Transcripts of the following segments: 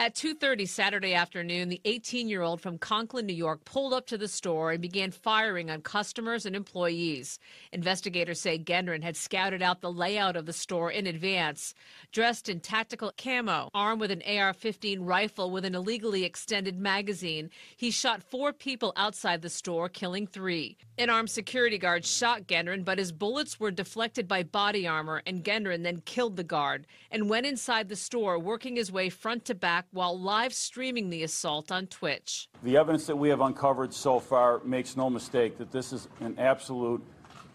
At 2:30 Saturday afternoon, the 18-year-old from Conklin, New York, pulled up to the store and began firing on customers and employees. Investigators say Gendron had scouted out the layout of the store in advance. Dressed in tactical camo, armed with an AR-15 rifle with an illegally extended magazine, he shot four people outside the store, killing three. An armed security guard shot Gendron, but his bullets were deflected by body armor, and Gendron then killed the guard and went inside the store, working his way front to back while live streaming the assault on Twitch. The evidence that we have uncovered so far makes no mistake that this is an absolute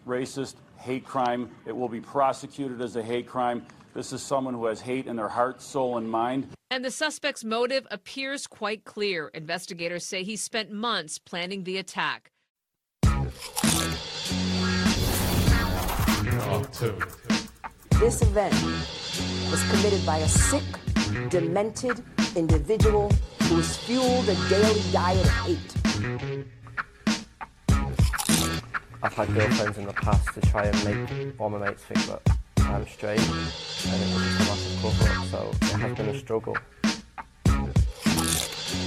racist hate crime. It will be prosecuted as a hate crime. This is someone who has hate in their heart, soul, and mind. And the suspect's motive appears quite clear. Investigators say he spent months planning the attack. This event was committed by a sick, demented individual who was fueled a daily diet of hate. I've had girlfriends in the past to try and make all my mates think that I'm straight, and it was just a massive cover-up, so it has been a struggle.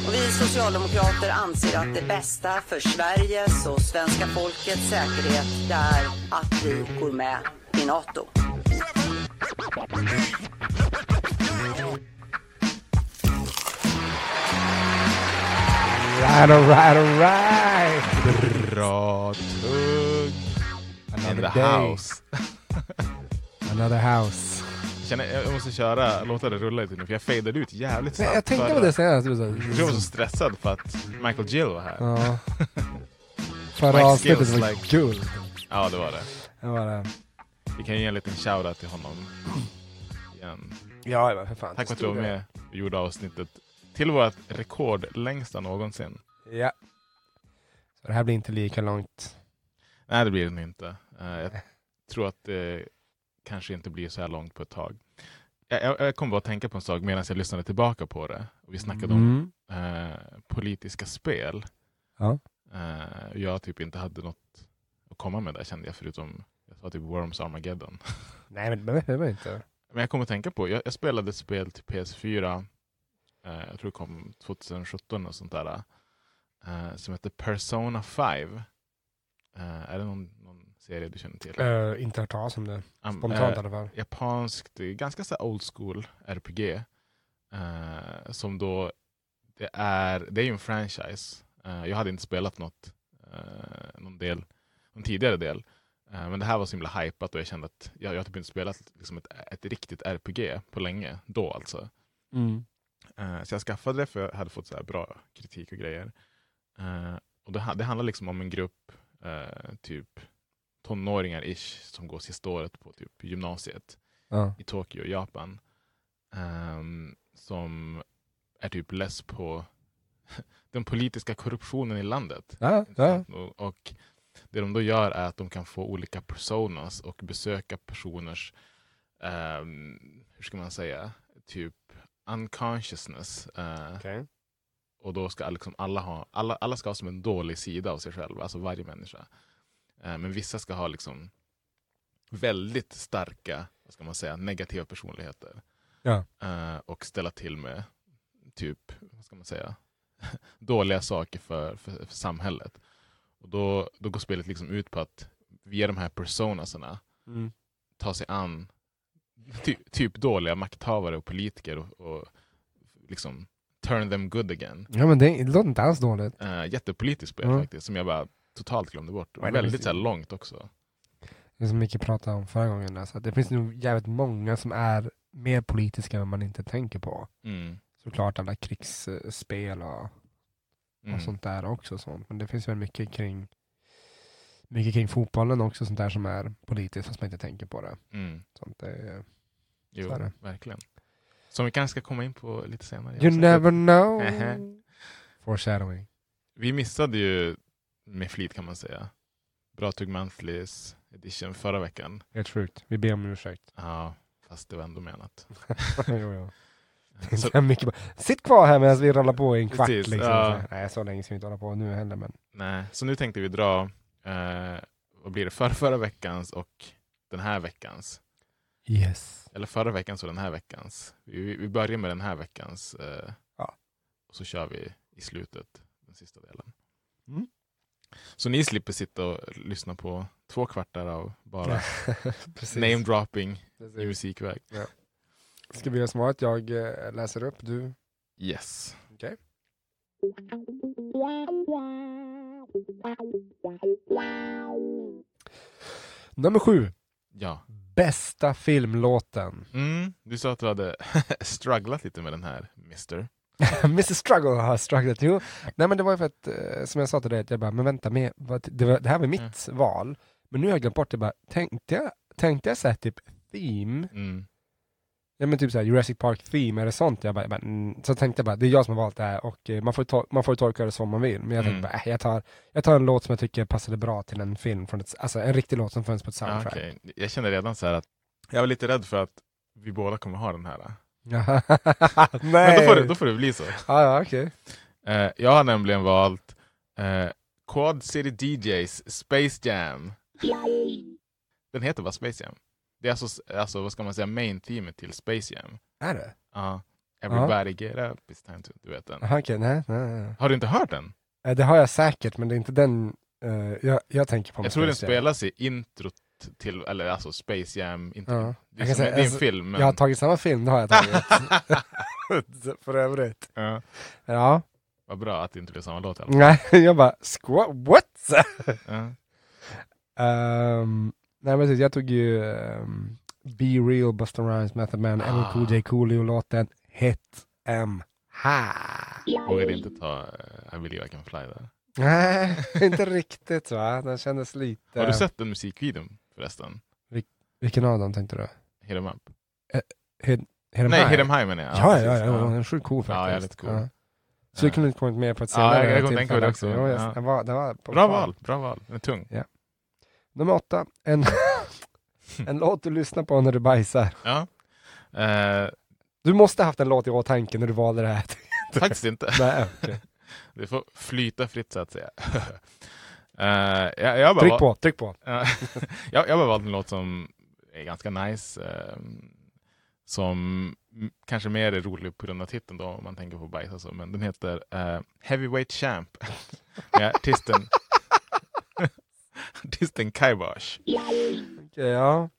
Och vi socialdemokrater anser att det bästa för Sveriges och svenska folkets säkerhet är att vi går med i NATO. Right, alright, alright. Bra, tung. In Another house. Another house. Jag, känner, jag måste köra, låta det rulla lite nu för jag fejdade ut jävligt snabbt. jag tänkte på det senast. Jag var så stressad för att Michael Gill var här. Ja. Förra avsnittet var like- guld. Ja, det var det. Det var det. Vi kan ge en liten shoutout till honom. Igen. Ja, för fan. Tack för att du var med och gjorde avsnittet till vårt rekord längsta någonsin. Ja. Så det här blir inte lika långt. Nej, det blir det inte. Eh, jag tror att det kanske inte blir så här långt på ett tag. Jag, kom bara att tänka på en sak medan jag lyssnade tillbaka på det. Vi snackade om Mm. eh, politiska spel. Ja. Eh, jag typ inte hade något att komma med där kände jag förutom jag sa typ Worms Armageddon. Nej, men det behöver inte. Men jag kommer att tänka på, jag, jag spelade ett spel till PS4, eh, jag tror det kom 2017 och sånt där, eh, som heter Persona 5. Eh, är det någon, någon serie du känner till? Uh, inte hört talas om det. Um, Spontant i eh, alla fall. japanskt, ganska så old school RPG. eh, som då, det är, det är ju en franchise. Eh, jag hade inte spelat något, eh, någon, del, någon tidigare del. Eh, men det här var så himla hypat och jag kände att jag, jag har typ inte spelat liksom ett, ett riktigt RPG på länge, då alltså. Mm. Eh, så jag skaffade det för jag hade fått så här bra kritik och grejer. Eh, och det, det handlar liksom om en grupp eh, typ tonåringar-ish som går sista året på typ gymnasiet i Tokyo, Japan. ehm, som är typ less på den politiska korruptionen i landet. Och, och det de då gör är att de kan få olika personas och besöka personers, ehm, hur ska man säga, typ unconsciousness. eh, Okej. och då ska liksom alla ha, alla, alla ska ha som en dålig sida av sig själva, alltså varje människa. Eh, men vissa ska ha liksom väldigt starka, vad ska man säga, negativa personligheter. Ja. Eh, och ställa till med typ, vad ska man säga, dåliga saker för, för, för samhället. Och då, då går spelet liksom ut på att via de här personasarna Mm. ta sig an ty, typ dåliga makthavare och politiker och, och liksom turn them good again. Ja, men det, det låter inte alls dåligt. Uh, jättepolitiskt spel Mm. faktiskt, som jag bara totalt glömde bort. Vad det Väldigt så här, långt också. Det som Micke pratade om förra gången. Alltså. Det finns nog jävligt många som är mer politiska än man inte tänker på. Mm. Såklart alla krigsspel och, Mm. och sånt där också. Sånt. Men det finns väl mycket kring mycket kring fotbollen också sånt där som är politiskt fast man inte tänker på det. Mm. Sånt är, Jo, Så är det. verkligen. Som vi kanske ska komma in på lite senare. you never know. Foreshadowing. Vi missade ju med flit kan man säga. Bra Tugg Monthlies edition förra veckan. Helt sjukt. Vi ber om ursäkt. Ja, fast det var ändå menat. jo, jo. Så, mycket Sitt kvar här medan vi rullar på i en kvart. Precis, liksom. ja. Nej, så länge ska vi inte hålla på nu heller. Men... nej, så nu tänkte vi dra, eh, vad blir det, förra, förra veckans och den här veckans. Yes. Eller förra veckans och den här veckans. Vi, vi börjar med den här veckans eh, och så kör vi i slutet den sista delen. Mm. Så ni slipper sitta och lyssna på två kvartar av bara name-dropping i musikväg. Ska vi göra som vanligt? Jag eh, läser upp, du... Yes. Okej. Nummer sju. Ja. Bästa filmlåten. Mm, du sa att du hade strugglat lite med den här, Mister. Mr Struggle har strugglat. Jo, nej men det var ju för att, eh, som jag sa till dig, att jag bara, men vänta, med, det, var, det här var mitt val. Men nu har jag glömt bort det bara, tänkte jag, tänkte jag säga typ theme, Mm. Ja men typ såhär Jurassic Park theme, är det sånt? Jag bara, jag bara, mm. Så tänkte jag bara, det är jag som har valt det här och eh, man får, to- man får ju tolka det som man vill. Men jag tänkte Mm. bara, äh, jag, tar, jag tar en låt som jag tycker passade bra till en film, från ett, alltså en riktig låt som fanns på ett Ja, soundtrack. okej. Jag känner redan så här att jag var lite rädd för att vi båda kommer ha den här. Nej! Men då får det, då får det bli så. Ja, ja okej. Eh, jag har nämligen valt eh, Quad City DJs Space Jam. Den heter bara Space Jam. Det är alltså, alltså vad ska man säga, main teamet till Space Jam. Är det? Ja. Everybody get up, it's time to... Du vet den. Aha, okej, nej, nej, nej. Har du inte hört den? Eh, Det har jag säkert, men det är inte den eh, jag, jag tänker på. Jag tror den spelas i introt till, eller alltså Space Jam. Inte, Ja. Det, är som, säga, det är en alltså, film. Men, Jag har tagit samma film, det har jag tagit. För övrigt. ja, Ja. vad bra att det inte blev samma låt i alla fall. Nej, jag bara, what? Ja. Nej precis, jag tog ju ehm, Be Real, Busta Rhymes, Method Man, Ah. LL Cool J, Coolio-låten Hit em Ha. Vågade inte ta uh, I believe I can fly där. Nej, inte riktigt va? Den kändes lite... Har du sett den musikvideon förresten? Vilken av dem tänkte du? Hit 'em up? Hit, hit em Nej, high? Hit 'em high menar jag. Ja, ja, precis. ja, den är sjukt cool Ja, faktiskt. jävligt cool. Ja. Så du kunde inte kommit med på ett Ja, senare jag- jag tänka tillfälle det också. Jag- Ja. den var, den var på Bra val, bra val. Den är tung. Nummer åtta, en, en låt du lyssnar på när du bajsar. Ja. Eh, Du måste haft en låt i åtanke när du valde det här. faktiskt inte. Nej, okej. Det får flyta fritt så att säga. Eh, jag, jag, har bara Tryck val- på, tryck på. Ja, jag, jag har bara valt en låt som är ganska nice. eh, som m- kanske mer är rolig på grund av titeln då, om man tänker på bajs och så. Men den heter eh, Heavyweight Champ. Med artisten, artisten Kaibosh. Okej, ja.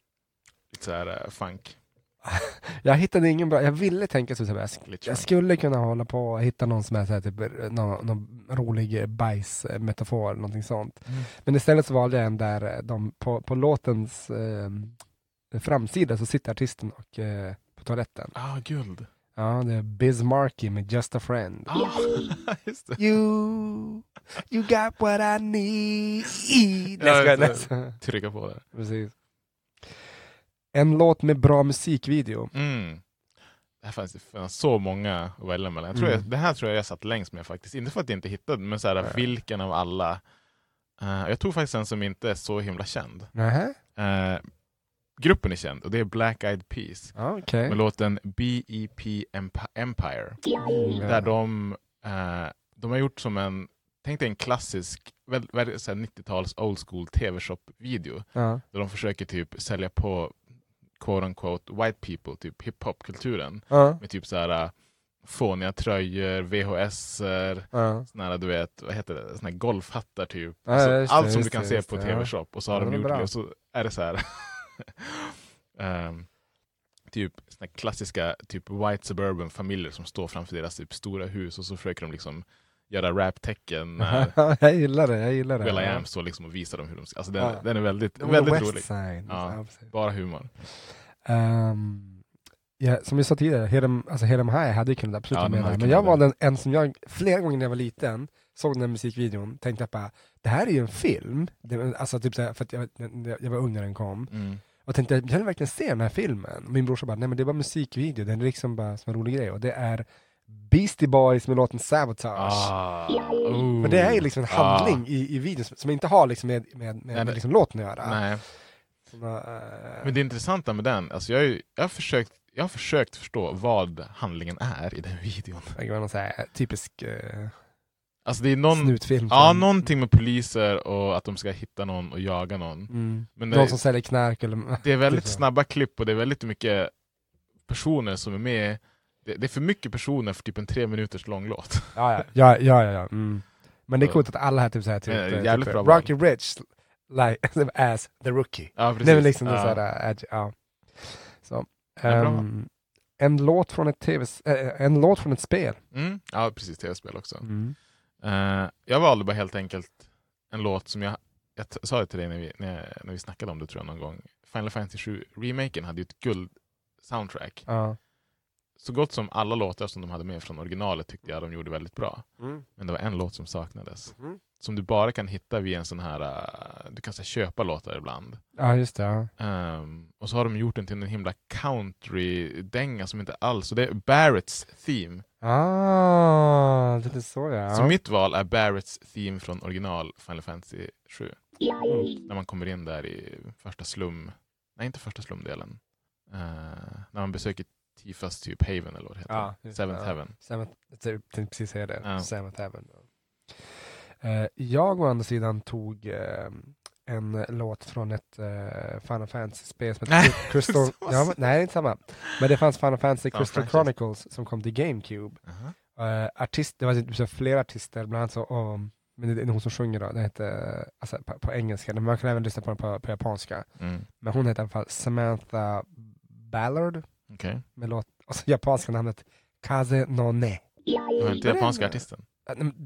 Lite såhär uh, funk. Jag hittade ingen bra, jag ville tänka så, jag, jag skulle kunna hålla på och hitta någon som är så här, typ, någon, någon rolig bajsmetafor, någonting sånt. Mm. Men istället så valde jag en där eh, de, på, på låtens eh, framsida så sitter artisten och, eh, på toaletten. Ah, guld. Ja, det är Biz Markie med Just a Friend. Ah. You, you got what I need. Ja, Trycka på det. Precis. En låt med bra musikvideo. Mm. Det här fanns fanns så många att välja mellan. Jag tror Mm. jag, det här tror jag jag satt längst med faktiskt. Inte för att jag inte hittade, men så här, Nej. vilken av alla. Eh, jag tog faktiskt en som inte är så himla känd. Nähä? Eh, gruppen är känd och det är Black Eyed Peas. Ja, okej. Med låten BEP Emp- Empire. Mm, Där de, eh, de har gjort som en, tänk dig en klassisk väl, väl, så här 90-tals old school tv-shop-video. Ja. Där de försöker typ sälja på quote unquote white people, typ hiphop-kulturen. Ja. Med typ så här äh, fåniga tröjor, VHS-er, Ja. såna här, du vet, vad heter det, såna golfhattar typ. Ja, Alltså, det, allt som just du kan det, se på det, tv-shop. Och så har de det gjort bra. det och så är det så här ehm, typ såna klassiska typ white suburban familjer som står framför deras typ stora hus och så försöker de liksom göra rap-tecken jag gillar det, jag gillar det. Will I. Am står liksom och visar dem hur de ska, alltså den, Ja. den är väldigt, The väldigt West rolig. Side. Ja. Bara humor. Ehm, ja, som vi sa tidigare, Hit 'em- alltså Hit 'em High hade ju kunnat absolut Ja, den med där. Men jag valde en, en som jag flera gånger när jag var liten såg den här musikvideon, tänkte jag bara, det här är ju en film. Det, alltså typ såhär, för jag, jag, var ung när den kom. Mm. Och tänkte, jag vill verkligen se den här filmen. Min brorsa bara, nej men det var musikvideo, den är liksom bara som en rolig grej. Och det är Beastie Boys med låten Sabotage. Ah. För det är ju liksom en Ah. handling i, i videon som, som inte har liksom med, med, med, Nej, med liksom låten att göra. Nej. Såna, eh, Men det intressanta med den, alltså jag, har ju- jag, har försökt, jag har försökt förstå vad handlingen är i den videon. det var någon så här typisk uh, Alltså det är någon, snutfilm. ja, någonting med poliser och att de ska hitta någon och jaga någon. Mm. Men Någon det, som säljer knark eller... det är väldigt typ snabba klipp och det är väldigt mycket personer som är med. det, det är för mycket personer för typ en tre minuters lång låt. Ja, ja, ja, ja, ja, ja. Mm. Men det är coolt att alla här typ såhär, typ, Men, eh, jävligt typ bra val. Rocky Rich, like, as the rookie. Ja, precis. Det är liksom ja. ja. såhär, edge, ja. Så. Ja, bra. ehm, en låt från ett tv, äh, en låt från ett spel. Mm, ja, precis. Tv-spel också. Mm. Eh, jag valde bara helt enkelt en låt som jag, jag sa det till dig när vi, när, jag- när vi snackade om det tror jag någon gång. Final Fantasy 7 remaken hade ju ett guld soundtrack. Ja. Så gott som alla låtar som de hade med från originalet tyckte jag de gjorde väldigt bra. Mm. Men det var en låt som saknades. Mhm. Som du bara kan hitta via en sån här, eh, du kan så här, köpa låtar ibland. ja, just det. Ehm, och så har de gjort den till en himla country-dänga som inte alls, så det är Barretts theme. Ah, det är så ja. Så mitt val är Barretts theme från original Final Fantasy 7. När man kommer in där i första slum, nej inte första slumdelen. Eh, när man besöker Tifas typ Haven eller vad det heter. Det, Seventh ja. Heaven. Seventh, jag tänkte precis säga det. Ja. Seventh Heaven. Eh, jag å andra sidan tog eh, en låt från ett uh, Final Fantasy-spel som heter Crystal... ja, men, nej, det är inte samma. Men det fanns Final Fantasy Crystal franchise. Chronicles som kom till GameCube. Aha. Uh, artist, det var typ så flera artister, bland annat så, och, men det är hon som sjunger då, den heter, alltså på, på engelska, men man kan även lyssna på den på, på japanska. Mm. Men hon heter i alla fall Samantha Ballard, Okej. med låt, och så japanska namnet Kaze no Ne. Du har inte japanska artisten?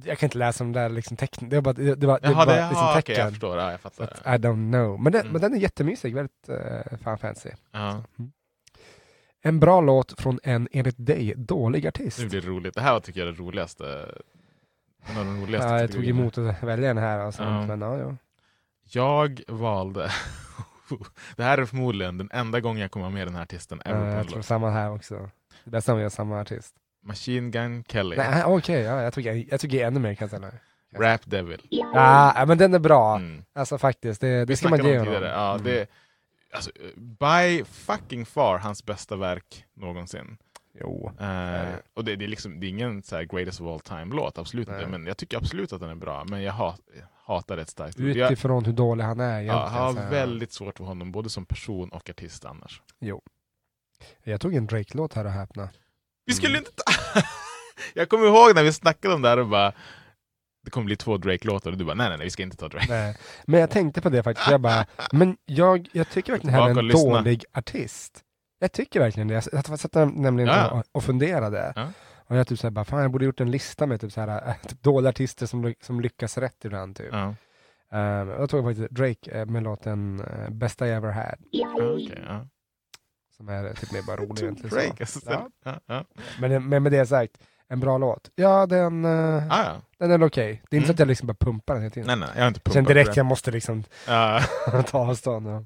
Jag kan inte läsa de där liksom tecknen, det var bara, det, var, det Jaha, var det, liksom jaha, okej, tecken. jag förstår. Ja, jag fattar. att, I don't know. Men den, Mm. men den är jättemysig, väldigt uh, fan fancy. Ja, En bra låt från en enligt dig dålig artist. nu blir det roligt. Det här var, tycker jag är det roligaste. En av de roligaste Ja, jag tog emot att välja den här sånt, Ja. men ja, ja. Jag valde... det här är förmodligen den enda gången jag kommer med den här artisten ever en jag tror samma här också. Det vi har samma artist. Machine Gun Kelly. Nej, okej, ja, jag tycker jag tycker ännu mer kan jag säga. Rap Devil. Ja, men den är bra. Mm. Alltså faktiskt, det, det ska man ge om honom. tidigare. Ja, Mm. det, alltså, by fucking far hans bästa verk någonsin. Jo. Det. och det, det, är liksom, det är ingen så här greatest of all time-låt, absolut inte. Men jag tycker absolut att den är bra. Men jag hat, jag hatar rätt starkt. Jag, Utifrån hur dålig han är ja, egentligen. har så här. väldigt svårt för honom, både som person och artist annars. Jag tog en Drake-låt här och häpna. Vi skulle Mm. inte ta... jag kommer ihåg när vi snackade om det här och bara det kommer bli två Drake-låtar och du bara nej, nej, nej, vi ska inte ta Drake. Nej. Men jag tänkte på det faktiskt, jag bara, men jag, jag tycker verkligen det här är en dålig artist. Jag tycker verkligen det. Jag satt- nämligen Ja. och, funderade. Ja. Och jag typ såhär, bara, fan jag borde gjort en lista med typ såhär, äh, typ dåliga artister som, som lyckas rätt ibland. Typ. Ja. Um, då tog jag faktiskt Drake eh, med låten uh, Bästa I ever had. Okej, ja. Som är typ mer bara rolig egentligen. Drake, så. alltså. Ja, Men, men med det sagt, en bra låt. Ja, den, uh, Ah, ja. den är okej. Det är inte så Mm. att jag liksom bara pumpar den hela tiden. Nej, nej, jag har inte Sen pumpat direkt rap. jag måste liksom Ja. ta avstånd. Ja.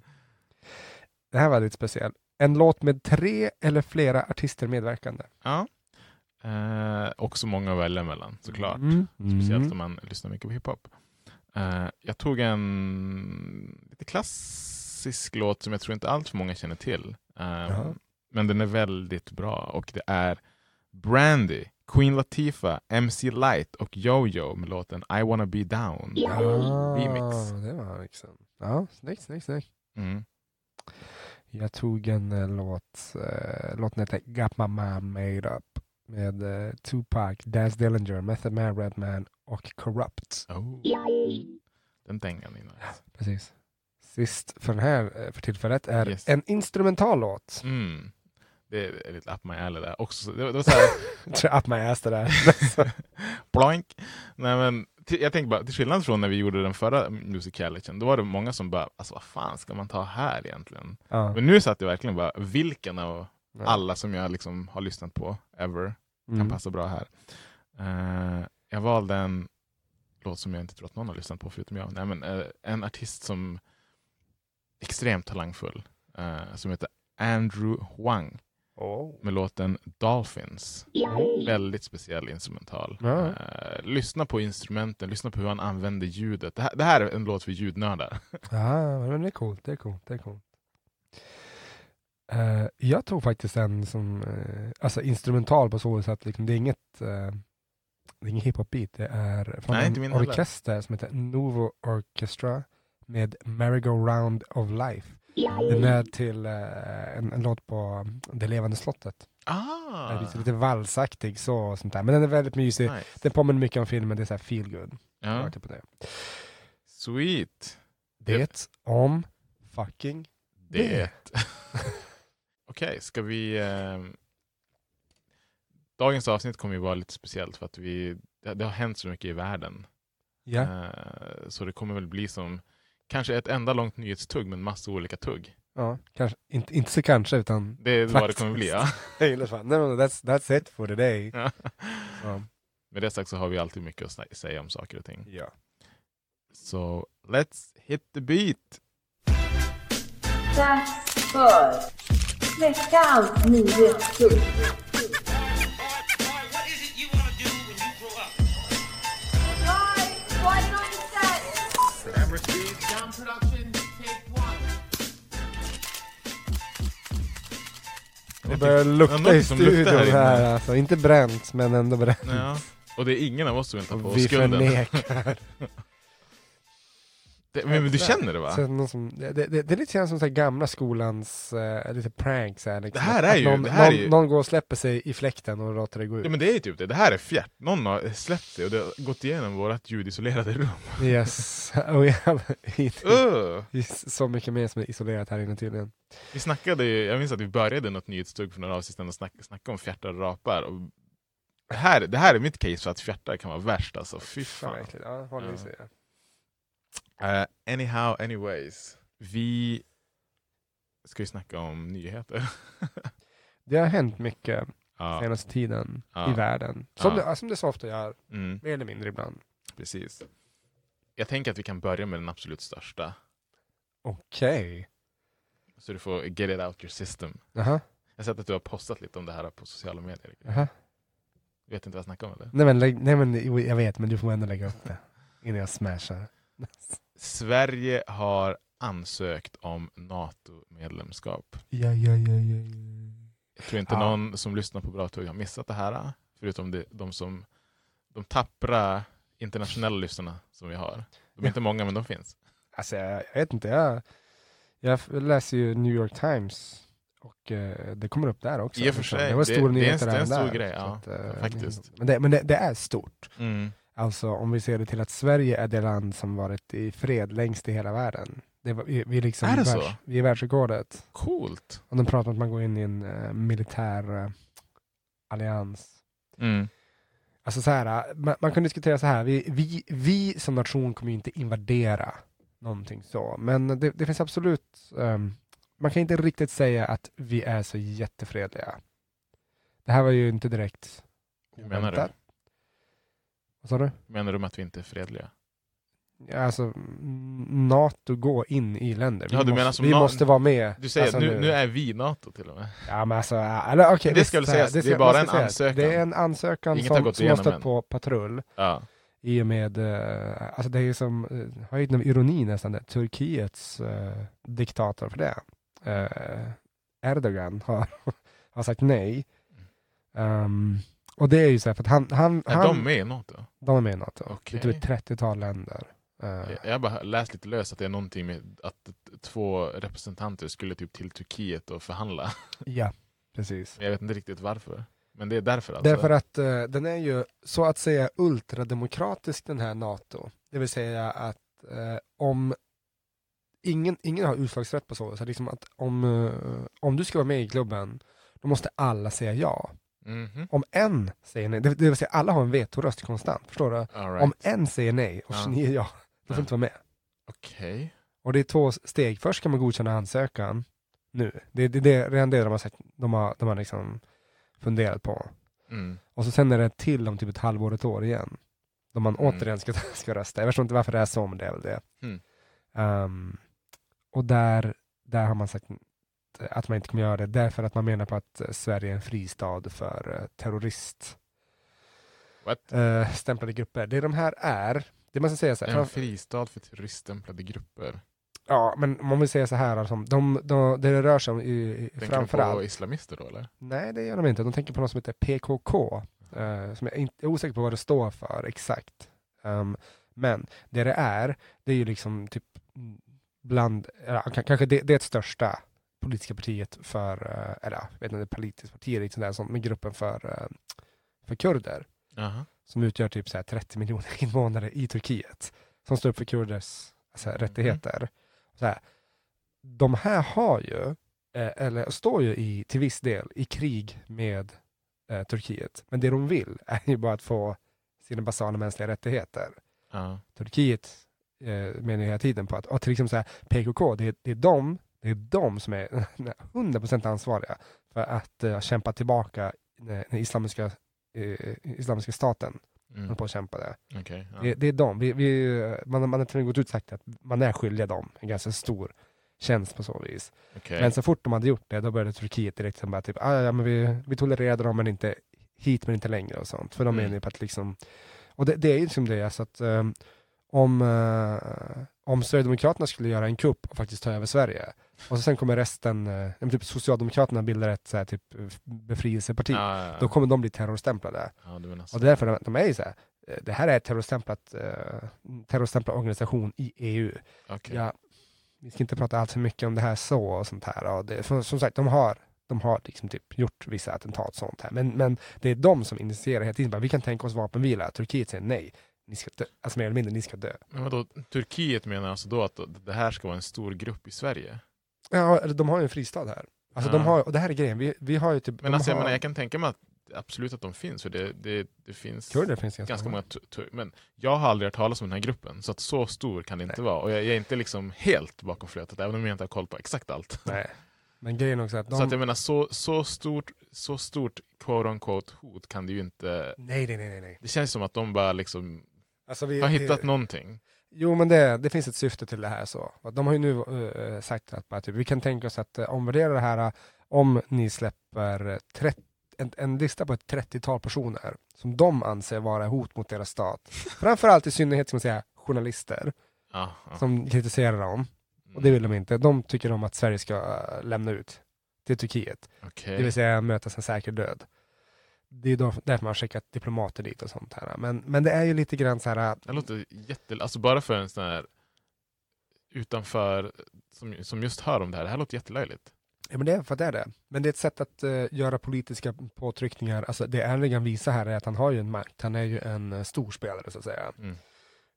Det här var lite speciellt. En låt med tre eller flera artister medverkande. Ja. Eh, också många att välja mellan såklart. Mm. Speciellt Mm. om man lyssnar mycket på hiphop. Eh, jag tog en lite klassisk låt som jag tror inte allt för många känner till. Eh, men den är väldigt bra och det är Brandy, Queen Latifah, MC Light och Jojo med låten I wanna be down. Ah, Remix. Det var liksom. Ja, snyggt, snyggt, snyggt. Mm. Jag tog en eh, låt, uh, låten heter Got My Mind Made Up med eh, Tupac, Daz Dillinger, Method Man, Redman och Corrupt. Oh. Den dängan nice. Precis. Sist för den här för tillfället är Yes. en instrumental låt. Mm. Det är lite up my alley där. Också, det, det så här, Up my ass det där. Ploink. Nej, men, till, jag tänker bara, till skillnad från när vi gjorde den förra musicalityn, då var det många som bara, alltså vad fan ska man ta här egentligen? ja. Men nu satt jag verkligen bara, vilken av alla som jag liksom har lyssnat på ever kan Mm. passa bra här? Eh, jag valde en låt som jag inte tror att någon har lyssnat på förutom jag. Nej, men, eh, en artist som är extremt talangfull, eh, som heter Andrew Huang Oh. med låten Dolphins. Väldigt speciell instrumental. Ja. Eh, lyssna på instrumenten, lyssna på hur han använder ljudet. Det här, det här är en låt för ljudnördar. Ja, men det är coolt, det är coolt, det är coolt. Eh, jag tog faktiskt en som, eh, alltså instrumental på så sätt, liksom, det är inget, uh, det är ingen hiphop-beat, det är från Nej, en min heller. orkester som heter Novo Orchestra med Merry-Go-Round of Life. Den är till eh, en, en låt på Det levande slottet. Ah! Lite, lite valsaktig så och sånt där. Men den är väldigt mysig. nice. Den påminner mycket om filmen, det är så här feel good. Ja. Typ det. Sweet. det om fucking Det. Okej, ska vi... ehm, Dagens avsnitt kommer ju vara lite speciellt för att vi, det, det har hänt så mycket i världen. Ja. Eh, så det kommer väl bli som kanske ett enda långt nyhetstugg med en massa olika tugg. ja kanske, inte, inte så kanske utan Det är vad det kommer bli. Ja. jag gillar fan. Nej, men that's, that's it for today. Ja. Så, Med det sagt så har vi alltid mycket att sä- säga om saker och ting. ja. Så let's hit the beat! Dags för veckans nyhetstugg. Det börjar Ja, lukta i studion här här, alltså. Inte bränt men ändå bränt. Ja. Och det är ingen av oss som vill ta på oss vi skulden. förnekar. Det, men, men du känner det va? Så någon som, det, det, det är lite grann som så gamla skolans eh, lite pranks. Här, liksom. Det här är ju- någon, det här är någon, ju- någon går och släpper sig i fläkten och låter det gå ut. Ja men det är ju typ det, det här är fjärt. Någon har släppt sig och det har gått igenom vårt ljudisolerade rum. Yes. Och jag, Uh! är så mycket mer som är isolerat här inne tydligen. Vi snackade ju, jag minns att vi började något nyhetstugg för några avsnitt sedan och snacka, snacka om fjärtar och rapar. Och det, här, det här är mitt case för att fjärtar kan vara värst alltså, fy fan. Ja. Uh, anyhow, anyways. Vi ska ju snacka om nyheter. Det har hänt mycket ja, senaste tiden Ja. i världen. Som, Ja. det, som det så ofta gör, mm, mer eller mindre ibland. precis. Jag tänker att vi kan börja med den absolut största. Okej. Så du får get it out your system. Jaha. Jag har sett att du har postat lite om det här på sociala medier. Jaha. Vet inte vad jag snackar om eller? Nej men, nej men jag vet, men du får ändå lägga upp det. Innan jag smashar. Sverige har ansökt om NATO-medlemskap. Ja, ja, ja, ja, ja. Jag tror inte Ja. någon som lyssnar på Bra Tugg har missat det här. Förutom de, de som de tappra internationella lyssnarna som vi har. De är Ja. inte många men de finns. Alltså jag, jag vet inte, jag, jag läser ju New York Times och eh, det kommer upp där också. I och för liksom. sig, Det var det- stora det är en- det är en även stor där, grej, ja, eh, faktiskt. Men, det, men det, det är stort. Mm. Alltså om vi ser det till att Sverige är det land som varit i fred längst i hela världen. Det var, vi, vi, är liksom Är det världs, så? vi är världsrekordet. Coolt. Och de pratar om att man går in i en eh, militär eh, allians. Mm. Alltså så här, eh, man, man kan diskutera så här, vi, vi, vi som nation kommer ju inte invadera någonting så, men det, det finns absolut, ehm, man kan inte riktigt säga att vi är så jättefredliga. Det här var ju inte direkt Hur menar du? Vad sa du? Menar du med att vi inte är fredliga? Alltså, NATO går in i länder. Vi, Ja, du måste, menar som vi måste vara med. Du säger Alltså, nu, nu är vi NATO till och med. Ja men alltså, eller. Men det ska väl sägas, det är bara en säga, ansökan. Det är en ansökan Inget har som, som har än. på patrull. Ja. I och med, eh, alltså det är ju som uh, höjden av ironi nästan, det. Turkiets eh, diktator för det. Eh, Erdogan har, har sagt nej. Um, och det är ju så här, för att han, han, Är han de med i NATO? de är med i NATO. Okej. Det är typ ett 30-tal länder. Eh, Jag- Jag har bara läst lite löst att det är någonting med att två representanter skulle typ till Turkiet och förhandla. ja, precis. Men jag vet inte riktigt varför. Men det är därför alltså? Därför att eh, den är ju så att säga ultrademokratisk den här NATO. Det vill säga att eh, om ingen, ingen har utslagsrätt på så, så liksom att om, eh, om du ska vara med i klubben, då måste alla säga ja. Mhm. Om en säger nej, det, det vill säga alla har en vetoröst konstant, förstår du? Right. Om en säger nej och Ja. 29 ja, då får inte vara med. Okej. Och det är två steg, först ska man godkänna ansökan nu. Det är det, det, redan det de har, sagt, de har, de har liksom funderat på. Mm. Och så sen är det till om typ ett halvår, ett år igen. Då man Mm. återigen ska, ska rösta. Jag förstår inte varför det är så, men det är väl det. Mm. Ehm, och där, där har man sagt att man inte kommer göra det därför att man menar på att eh, Sverige är en fristad för uh, terrorist eh, stämplade grupper. Det de här är, det man ska säga så här, En fristad för terroriststämplade grupper. ja men om man vill säga så här, alltså, de, de, det det rör sig om i, i, Tänker framförallt på islamister då eller? Nej, det gör de inte. De tänker på något som heter PKK. eh, som jag inte är osäker på vad det står för exakt. Ehm, men det det är, det är ju liksom typ mm, bland, k- kanske det, det största politiska partiet för, eh, eller ja, jag vet inte, politiskt parti sånt där, sånt, men gruppen för, eh, för kurder Jaha. som utgör typ så här 30 miljoner invånare i Turkiet som står upp för kurders alltså, Mhm. rättigheter. Så här, de här har ju, eh, eller står ju i, till viss del i krig med eh, Turkiet. Men det de vill är ju bara att få sina basala mänskliga rättigheter. Ja. Turkiet eh, menar hela tiden på att, och till exempel så här, PKK, det, det, är de, det är de som är 100% ansvariga för att eh, kämpa tillbaka den, den islamiska, eh, islamiska staten. Mm. håller på att kämpa där. Okej, ja. Det, det är de. Vi, vi, man, man har till och med gått ut sagt att man är skyldiga dem en ganska stor tjänst på så vis. Okej. Men så fort de hade gjort det, då började Turkiet direkt som bara typ, ah, ja, men vi, vi tolererade dem men inte hit men inte längre och sånt. För de Mm. menar ju på att liksom, och det, det är ju liksom det, alltså att um, om, uh, om Sverigedemokraterna skulle göra en kupp och faktiskt ta över Sverige, och så sen kommer resten, men typ Socialdemokraterna bildar ett så här, typ eh, befrielseparti, Ja, ja, ja. då kommer de bli terrorstämplade. Ja, du menar så. Och därför de, de är ju så här, eh, det här är terrorstämplat, uh, terrorstämplad organisation i EU. Okej. Ja, vi ska inte prata allt för mycket om det här så och sånt här. Och det, för, som sagt, de har, de har liksom typ gjort vissa attentat och sånt här. Men, men det är de som initierar hela tiden. Bara, vi kan tänka oss vapenvila. Turkiet säger nej. Ni ska dö. Alltså mer eller mindre, ni ska dö. Men vadå, Turkiet menar alltså då att det här ska vara en stor grupp i Sverige? Ja, de har ju en fristad här. Alltså Ja. de har, och det här är grejen, vi, vi har ju typ... Men alltså, jag, har, menar, jag kan tänka mig att absolut att de finns, för det, det, det finns Kurder finns ganska, ganska många. Men jag har aldrig hört talas om den här gruppen, så att så stor kan det inte vara. Och jag, jag är inte liksom helt bakom flötet, även om jag inte har koll på exakt allt. Nej. Men grejen också att de... Så att jag menar, så, så stort, så stort quote unquote hot kan det ju inte... Nej, nej, nej, nej, nej. Det känns som att de bara liksom Alltså vi, har hittat vi, någonting. Jo, men det, det finns ett syfte till det här. så. De har ju nu eh, sagt att bara, typ, vi kan tänka oss att uh, omvärdera det här eh, om ni släpper 30, en, en lista på ett 30-tal personer som de anser vara hot mot deras stat. Framförallt i synnerhet man säga, journalister Ja, ja. som kritiserar dem. Och det vill de inte. De tycker om att Sverige ska lämna ut till Turkiet. Okej. Det vill säga mötas en säker död. Det är då, därför man har skickat diplomater dit och sånt här. Men, men det är ju lite grann så här... Det låter jätte... Alltså bara för en sån här utanför, som, som just hör om det här, det här låter jättelöjligt. Ja, men det är för att det är det. Men det är ett sätt att eh, göra politiska påtryckningar. Alltså, det Erdogan visar här är att han har ju en makt. Han är ju en uh, stor spelare så att säga. Mm.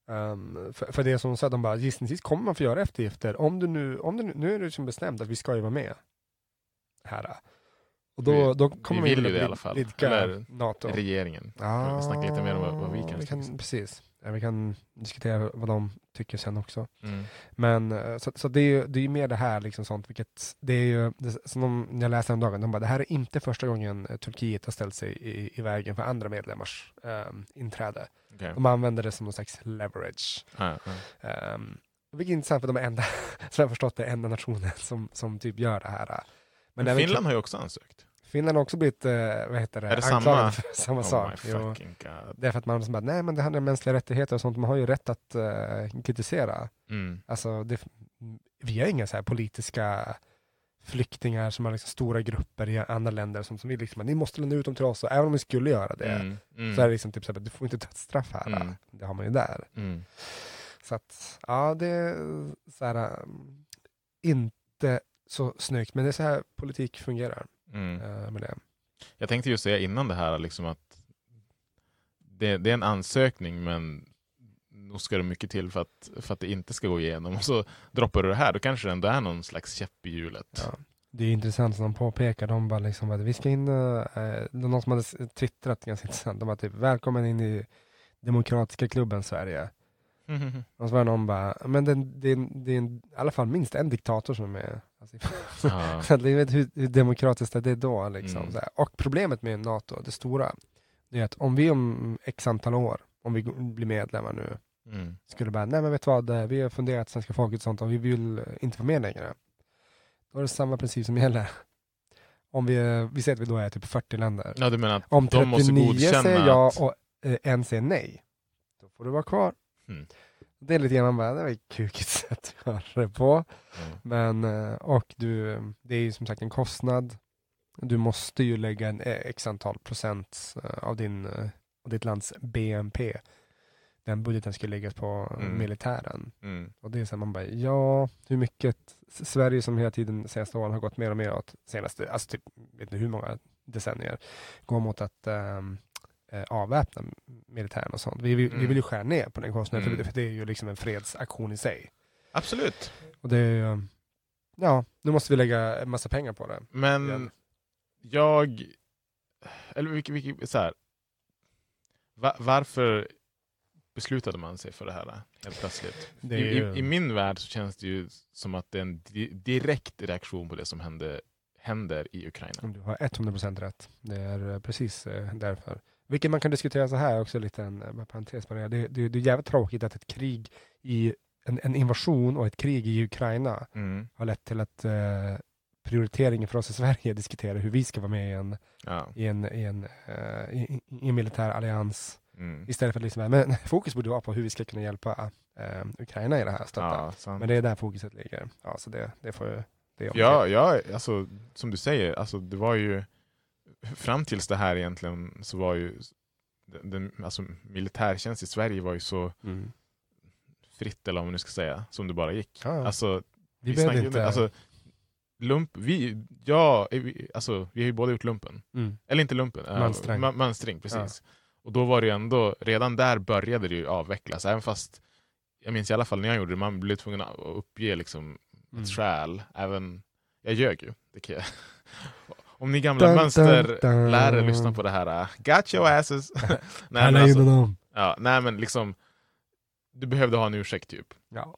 Um, för, för det som sa, de bara gissningsvis kommer man få göra eftergifter. Om du nu, om du nu, nu är det som bestämt att vi ska ju vara med här. Och då, Vi- då kommer vi vill ju det i alla fall. Eller NATO. Regeringen. Ja, vi snacka lite mer om vad- vad vi kanske vi kan. Precis. Ja, vi kan diskutera vad de tycker sen också. Mm. Men eh, så, så det är ju det är mer det här liksom sånt, vilket det är ju, det, som de, jag läste dagen, de bara det här är inte första gången eh, Turkiet har ställt sig i, i vägen för andra medlemmars um, inträde. Okej. De använder det som någon slags leverage. Ja, ja. Um, vilket är intressant för de är enda, som jag förstått det, enda nationen som, som typ gör det här. Men även- Finland har ju också ansökt. Finland har också blivit, eh, vad heter det, Är det samma? för samma Oh sak. Jo. Det är för att man bara, nej men det handlar om mänskliga rättigheter och sånt, man har ju rätt att eh, kritisera. Mm. Alltså, det, vi har inga så här politiska flyktingar som har liksom stora grupper i andra länder som, som vill liksom, ni måste lämna ut dem till oss och även om vi skulle göra det Mm. Mm. så är det liksom typ så här, du får inte dödsstraff här. Mm. Det har man ju där. Mm. Så att, ja det är så här, um, inte så snyggt, men det är så här politik fungerar Mm. eh, med det. Jag tänkte ju säga innan det här liksom att det, det är en ansökning men nog ska det mycket till för att, för att det inte ska gå igenom. Och så droppar du det här, då kanske det ändå är någon slags käpp i hjulet. Ja. Det är intressant som de påpekar, de bara liksom att vi ska in, eh, någon som hade twittrat ganska intressant, de bara typ välkommen in i demokratiska klubben Sverige. Och så var det någon bara, men det, det, det är en, i alla fall minst en diktator som är med. Alltså, Ja. så att ni vet hur, hur demokratiskt är det då? Liksom, Mm. så här. Och problemet med NATO, det stora, det är att om vi om x antal år, om vi blir medlemmar nu, Mm. skulle bara, nej men vet du vad, eh, vi har funderat svenska folket och sånt och vi vill eh, inte vara med längre. Då är det samma princip som gäller. Om vi, eh, vi säger att vi då är typ 40 länder. ja, du menar att Om de måste 39 godkänna säger ja och eh, en säger nej, då får du vara kvar. Mm. Det är lite grann, bara, det var ett kukigt sätt att göra det på. Mm. Men, eh, och du, det är ju som sagt en kostnad. Du måste ju lägga en eh, x antal procent eh, av, din, eh, av ditt lands BNP den budgeten skulle läggas på Mm. militären. Mm. Och det är så här, man bara, ja, hur mycket Sverige som hela tiden de senaste åren har gått mer och mer åt senaste, alltså typ, vet inte hur många decennier, går mot att ehm, eh, avväpna militären och sånt. Vi, vill- vi Mm. vill ju skära ner på den kostnaden, Mm. för, det, är ju liksom en fredsaktion i sig. Absolut. Och det är ju, ja, nu måste vi lägga en massa pengar på det. Men Igen. jag, eller vilket, vilket, så här, va, varför beslutade man sig för det här helt plötsligt? Ju- i, I min värld så känns det ju som att det är en di direkt reaktion på det som hände, händer i Ukraina. Du har 100% rätt. Det är eh, precis eh, därför. Vilket man kan diskutera så här också, lite en parentes det. Det, det, är jävligt tråkigt att ett krig i en, en invasion och ett krig i Ukraina Mm. har lett till att eh, prioriteringen för oss i Sverige diskuterar hur vi ska vara med i en, Ja. i en, i en, eh, i, i en militär allians. Mm. Istället för att liksom, men fokus borde vara på hur vi ska kunna hjälpa eh, Ukraina i det här stötta. Ja. Men det är där fokuset ligger. Ja, så det, det får. Det. Ja, ja alltså, som du säger, alltså, det var ju fram tills det här egentligen så var ju den, alltså, militärtjänst i Sverige var ju så Mm. fritt, eller vad man nu ska säga, som det bara gick. Ja, Alltså, vi vi snackar, inte... alltså, lump, vi, ja, vi, alltså, vi har ju båda gjort lumpen. mm. Eller inte lumpen, äh, Mönstring. ma- mönstring, precis. Och då var det ju ändå, redan där började det ju avvecklas, även fast jag minns i alla fall när jag gjorde det, man blev tvungen att uppge liksom Mm. ett skäl. Även, jag ljög ju. Det kan jag. Om ni gamla Dun, mönsterlärare lyssnar på det här, uh, got your asses. nej, men alltså, ja, nej men liksom, du behövde ha en ursäkt typ. Ja.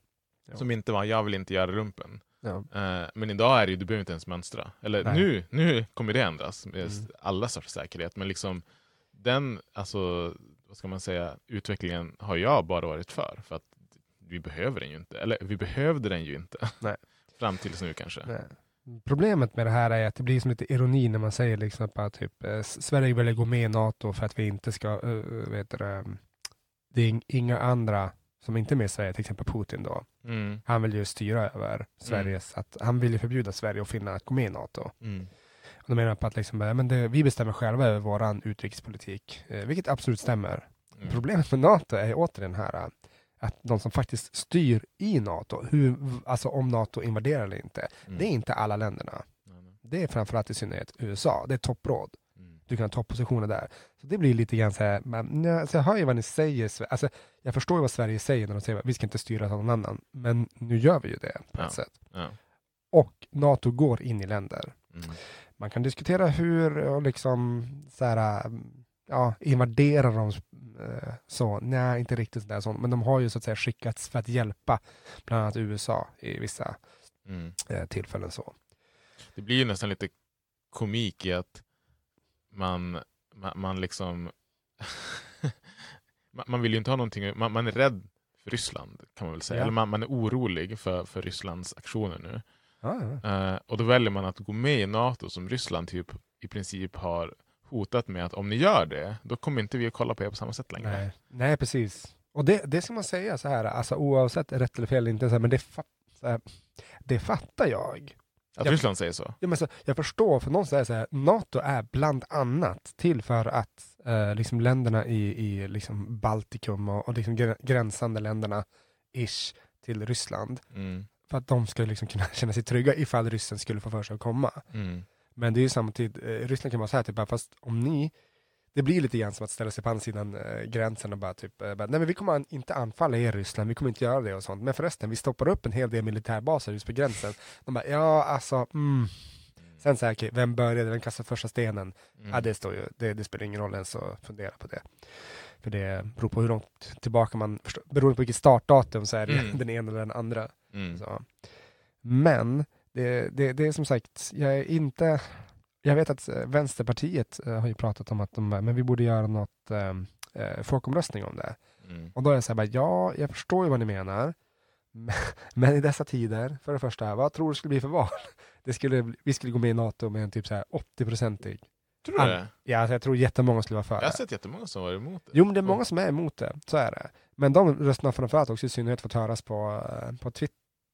Ja. Som inte var, jag vill inte göra lumpen. Ja. Eh, men idag är det ju, du behöver inte ens mönstra. Eller Nej. nu, nu kommer det ändras med Mm. alla sorts säkerhet. Men liksom den, alltså, vad ska man säga, utvecklingen har jag bara varit för. För att vi behöver den ju inte. Eller vi behövde den ju inte. Nej. Fram tills nu kanske. Nej. Problemet med det här är att det blir som lite ironi när man säger liksom att typ, eh, Sverige vill gå med i NATO för att vi inte ska, uh, vet du, det, det är ing- inga andra som inte är med i Sverige, till exempel Putin då. Mm. Han vill ju styra över Sveriges, att han vill ju förbjuda Sverige och Finland att gå med i NATO. Mm. Och då menar på att liksom, bara, men det, vi bestämmer själva över våran utrikespolitik, eh, vilket absolut stämmer. Mm. Problemet med NATO är återigen här att de som faktiskt styr i NATO, hur, alltså om NATO invaderar eller inte, Mm. det är inte alla länderna. Nej, nej. Det är framförallt i synnerhet USA. Det är toppråd. Mm. Du kan ha toppositioner där. Så det blir lite grann så här, men, ja, så jag hör ju vad ni säger. Alltså, jag förstår ju vad Sverige säger när de säger att vi ska inte styra av någon annan. Men nu gör vi ju det på Ja. ett sätt. Ja. Och NATO går in i länder. Mm. Man kan diskutera hur och liksom så här, ja, invaderar de eh, så? Nej, inte riktigt sådär sånt. Men de har ju så att säga skickats för att hjälpa bland annat USA i vissa Mm. eh, tillfällen så. Det blir ju nästan lite komik i att man, man, man liksom man, vill ju inte ha någonting, man, man är rädd för Ryssland kan man väl säga. Ja. Eller man, man är orolig för, för Rysslands aktioner nu. Ja, ja. Eh, och då väljer man att gå med i NATO som Ryssland typ i princip har hotat med att om ni gör det, då kommer inte vi att kolla på er på samma sätt längre. Nej. Nej, precis. Och det, det ska man säga så här, alltså oavsett rätt eller fel inte, så här, men det, fa- här, det fattar jag. Att Jag- Ryssland säger så? Ja, men så, jag förstår, för någon säger så här, NATO är bland annat till för att eh, liksom länderna i, i liksom Baltikum och, och liksom gr- gränsande länderna ish till Ryssland, Mm. för att de ska liksom kunna känna sig trygga ifall ryssen skulle få för sig att komma. Mm. Men det är ju samtidigt, eh, Ryssland kan så här, typ, bara, fast om ni, det blir lite grann som att ställa sig på andra sidan eh, gränsen och bara typ, eh, bara, nej men vi kommer an, inte anfalla er Ryssland, vi kommer inte göra det och sånt. Men förresten, vi stoppar upp en hel del militärbaser just på gränsen. De bara, ja alltså, mm. Sen så här, okej, vem började, vem kastade första stenen? Mm. Ja, det, står ju, det, det spelar ingen roll ens att fundera på det. För det beror på hur långt tillbaka man, förstår, beroende på vilket startdatum så är det Mm. den ena eller den andra. Mm. Så. Men det, det, det är som sagt, jag är inte... Jag vet att eh, Vänsterpartiet eh, har ju pratat om att de, men vi borde göra något eh, eh, folkomröstning om det. Mm. Och då är jag så här, bara, ja, jag förstår ju vad ni menar. Men- i dessa tider, för det första, vad tror du skulle bli för val? Det skulle, vi skulle gå med i NATO med en typ så här 80-procentig. Tror du det? Ja, alltså jag tror jättemånga skulle vara för Jag har det. sett jättemånga som var emot det. Jo, men det är många som är emot det, så är det. Men de rösterna framförallt också i synnerhet fått höras på, eh, på, Twit-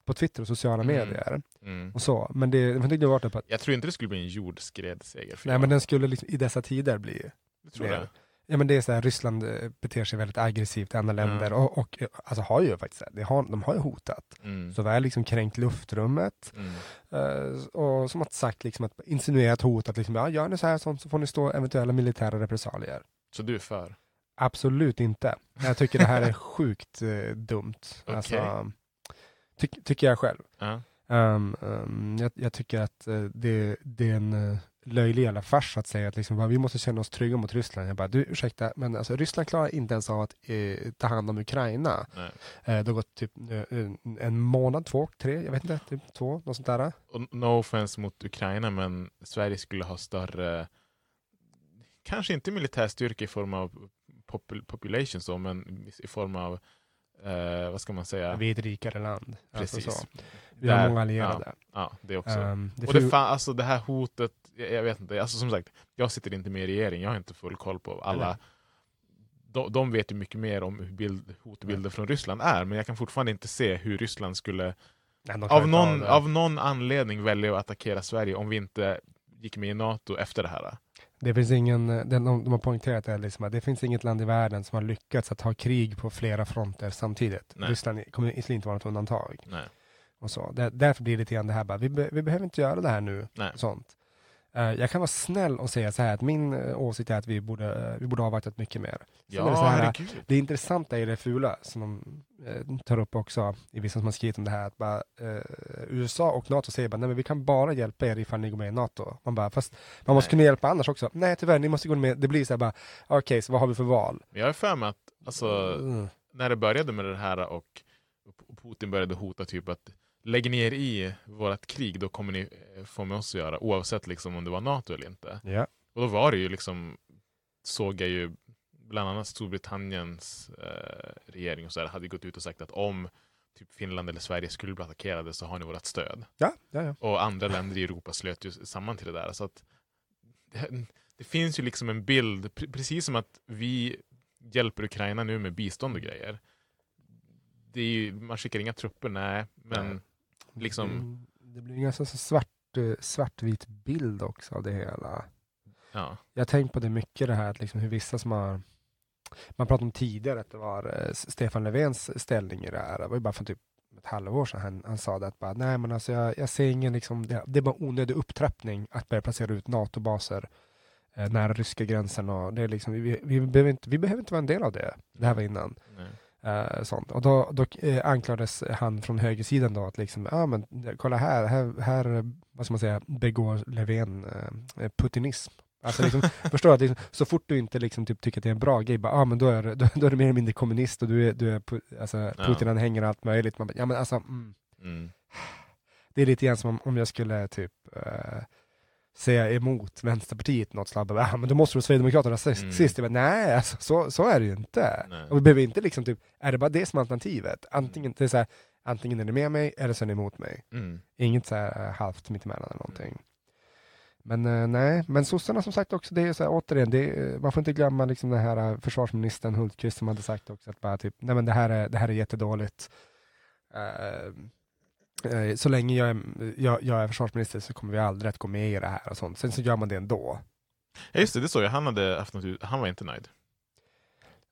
på Twitter och sociala Mm. medier. Mm. och så. Men det, det har varit på att Jag tror inte det skulle bli en jordskredsseger nej, men den skulle liksom, i dessa tider bli Du tror det? Ja men det är så här, Ryssland eh, beter sig väldigt aggressivt i andra Ja. länder och, och eh, alltså har ju faktiskt, det. de har, de har ju hotat. Mm. Såväl liksom kränkt luftrummet Mm. eh, och som att sagt liksom att insinuerat hot att liksom, ja, gör ni så här sånt så får ni stå eventuella militära repressalier. Så du är för? Absolut inte. Jag tycker det här är sjukt eh, dumt. Alltså, ty, tycker jag själv. Ja. Um, um, jag, jag tycker att eh, det, det är en uh, löjlig jävla fars att säga att liksom, bara, vi måste känna oss trygga mot Ryssland. Jag bara, du ursäkta, men alltså, Ryssland klarar inte ens av att eh, ta hand om Ukraina. Eh, det har gått typ eh, en månad, två, tre, jag vet inte, typ två, något sånt där. Och no offense mot Ukraina, men Sverige skulle ha större, kanske inte militär styrka i form av popul population så, men i form av, eh, vad ska man säga? Vi är ett rikare land. Alltså, Precis. så. Vi har många allierade. Ja, det också. Um, det och det, fan, alltså det här hotet, jag, jag vet inte, alltså som sagt, jag sitter inte med i regeringen, jag har inte full koll på alla. De, de vet ju mycket mer om hur bild, hotbilder från Ryssland är, men jag kan fortfarande inte se hur Ryssland skulle Nej, av någon, av någon anledning välja att attackera Sverige om vi inte gick med i NATO efter det här. Det finns ingen, det, de, de har poängterat det, liksom, att det finns inget land i världen som har lyckats att ha krig på flera fronter samtidigt. Nej. Ryssland kommer inte vara något undantag. Nej. Och så. Där, därför blir det lite grann det här, bara, vi, be, vi behöver inte göra det här nu. Nej. Sånt. Eh, jag kan vara snäll och säga så här, att min uh, åsikt är att vi borde, uh, vi borde ha avvaktat mycket mer. Sen är Ja, det, så här, det intressanta är det fula, som de eh, tar upp också i vissa som har skrivit om det här, att bara, eh, USA och NATO säger bara, nej men vi kan bara hjälpa er ifall ni går med i NATO. Man bara, fast man måste Nej. kunna hjälpa annars också. Nej tyvärr, ni måste gå med. Det blir så här bara, okej, så vad har vi för val? Jag är för mig att alltså, Mm. när det började med det här och Putin började hota typ att lägg ner i vårt krig, då kommer ni eh, få med oss att göra, oavsett liksom om det var NATO eller inte. Ja. Och då var det ju liksom, såg jag ju bland annat Storbritanniens eh, regering och så här, hade gått ut och sagt att om typ Finland eller Sverige skulle bli attackerade så har ni vårt stöd. Ja, ja, ja. Och andra länder i Europa slöt ju samman till det där. Så att det, det finns ju liksom en bild, pre- precis som att vi hjälper Ukraina nu med bistånd och grejer. Det är ju, man skickar inga trupper, nej, men Nej. Liksom, Mm, Det blir en ganska så svart, eh, svartvit bild också av det hela. ja. Jag har tänkt på det mycket det här, att liksom hur vissa som har man pratade om tidigare att det var eh, Stefan Löfvens ställning i det här. Det var ju bara för typ ett halvår sedan han, han sa det att bara, nej men alltså jag, jag ser ingen liksom, det, det är bara onödig upptrappning att börja placera ut NATO-baser eh, nära ryska gränsen och det är liksom, vi, vi, behöver inte, vi behöver inte vara en del av det. Det här var innan. Nej. Eh, sånt. Och då, då eh, anklagades han från högersidan då att liksom, ja men eh, kolla här, här, här vad ska man säga, begår Löfven eh, putinism. Alltså liksom, förstår du? Att liksom, så fort du inte liksom typ tycker att det är en bra grej, bara, ah, men då, är, du- då, då är du mer eller mindre kommunist och du är, du är alltså, Ja. Putin-anhängare och allt möjligt. Man ja, men alltså, mm. Mm. Det är lite grann som om, om jag skulle typ eh, säga emot Vänsterpartiet något slag. Bara, ah, men då måste du Sverigedemokraterna sist. Mm. sist. Jag bara, nej, alltså, så, så är det ju inte. Nej. Och vi behöver inte liksom typ, är det bara det som är alternativet? Antingen, det är så här, antingen är ni med mig eller så är ni emot mig. Mm. Inget så här eh, halvt mittemellan eller någonting. Men eh, nej, men sossarna som sagt också, det är så här, återigen, det är, man får inte glömma liksom den här eh, försvarsministern Hultqvist som hade sagt också att bara typ, nej men det här är, det här är jättedåligt. Eh, eh, så länge jag är, jag, jag är försvarsminister så kommer vi aldrig att gå med i det här och sånt. Sen så gör man det ändå. Ja, just det, det såg jag. Han, hade haft något, han var inte nöjd.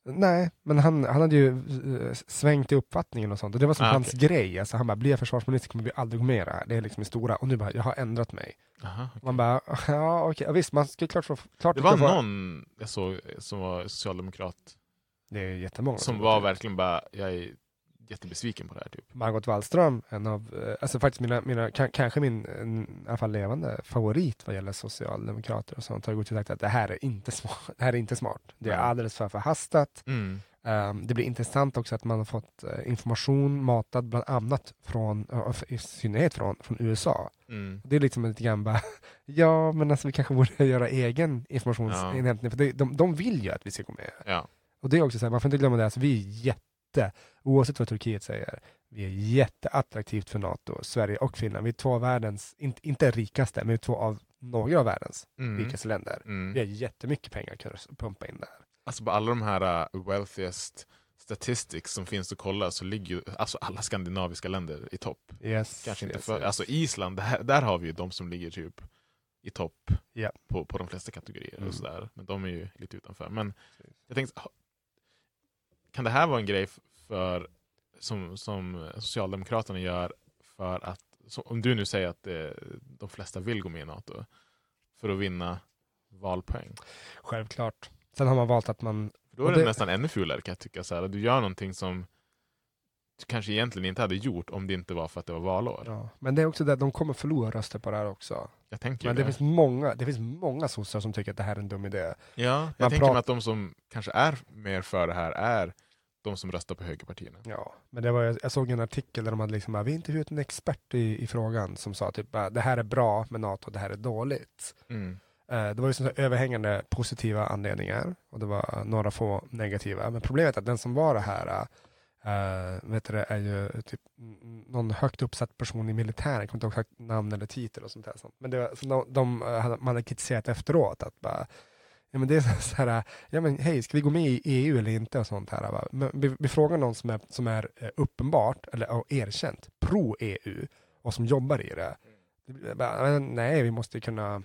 Nej, men han, han hade ju eh, svängt i uppfattningen och sånt. Och det var som Ah, hans okej. grej. Alltså, han bara, blir jag försvarsminister kommer vi aldrig gå med i det här. Det är liksom det stora. Och nu bara, jag har ändrat mig. Aha. Man bara, ja okej, ja, visst man ska klart få, klart Det var någon jag såg som var socialdemokrat Det är jättemånga. som var verkligen bara, jag är jättebesviken på det här. Typ. Margot Wallström, en av, eh, alltså faktiskt mina, mina ka- kanske min, en, i alla fall levande favorit vad gäller socialdemokrater och sånt, har gått och sagt att det här är inte smart. Det här är inte smart. Det är alldeles för förhastat. Mm. Um, det blir intressant också att man har fått eh, information matad bland annat från, uh, i synnerhet från, från USA. Mm. Det är liksom lite grann bara, ja men alltså vi kanske borde göra egen informationsinhämtning, för det, de, de vill ju att vi ska gå med. Ja. Och det är också så här, man får inte glömma det, alltså, vi är jätte, oavsett vad Turkiet säger, vi är jätteattraktivt för NATO, Sverige och Finland. Vi är två av världens, inte, inte rikaste, men vi är två av några av världens Mm. rikaste länder. Mm. Vi har jättemycket pengar att pumpa in där. Alltså på alla de här uh, wealthiest statistics som finns att kolla så ligger ju alltså alla skandinaviska länder i topp. Yes, Kanske inte yes, för, yes. alltså Island, där, där har vi ju de som ligger typ i topp Ja. på, på de flesta kategorier. Mm. Och sådär. Men de är ju lite utanför. Men jag tänkte, kan det här vara en grej för, som, som Socialdemokraterna gör för att, om du nu säger att det, de flesta vill gå med i NATO, för att vinna valpoäng. Självklart. Sen har man valt att man, Då är det, det- nästan ännu fulare kan jag tycka. Så här, att du gör någonting som kanske egentligen inte hade gjort om det inte var för att det var valår. ja. men det är också det, de kommer förlora röster på det här också. Jag tänker Men det det. finns många, det finns många sossar som tycker att det här är en dum idé. Ja, jag Man tänker pratar- mig att de som kanske är mer för det här är de som röstar på högerpartierna. Ja, men det var, jag jag såg en artikel där de hade liksom, vi intervjuat en expert i, i frågan som sa typ, det här är bra med NATO, det här är dåligt. Mm. Eh, Det var ju sådana överhängande positiva anledningar och det var några få negativa. Men problemet är att den som var det här uh, vet du, det, är ju typ någon högt uppsatt person i militären, jag kommer inte ihåg exakt namn eller titel och sånt där. Sånt. Men det var, så de, de, eh, man hade kritiserat efteråt att bara, ja men det är så här, ja men hej, ska vi gå med i EU eller inte och sånt här. va? Men vi, vi frågar någon som är, som är eh, uppenbart, eller erkänt, pro-EU och som jobbar i det. det bara, nej, vi måste kunna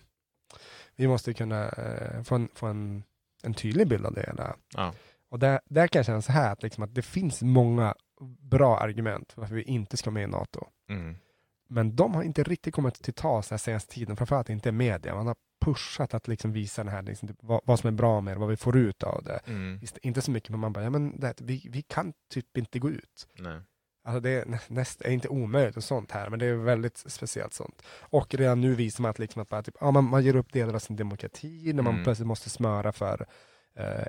vi måste kunna eh, få, en, få en, en tydlig bild av det hela. Ja. Och där, där kan jag känna så här att, liksom, att det finns många bra argument för varför vi inte ska med i NATO. Mm. Men de har inte riktigt kommit till tals den senaste tiden, framförallt inte media. Man har pushat att liksom visa den här, liksom, typ, vad, vad som är bra med det, vad vi får ut av det. Mm. Ist- Inte så mycket, men man bara, ja, men det, vi, vi kan typ inte gå ut. Nej. Alltså det är, nä- näst, är inte omöjligt och sånt här, men det är väldigt speciellt sånt. Och redan nu visar man att, liksom att bara, typ, ja, man, man ger upp delar av sin demokrati när man Mm. plötsligt måste smöra för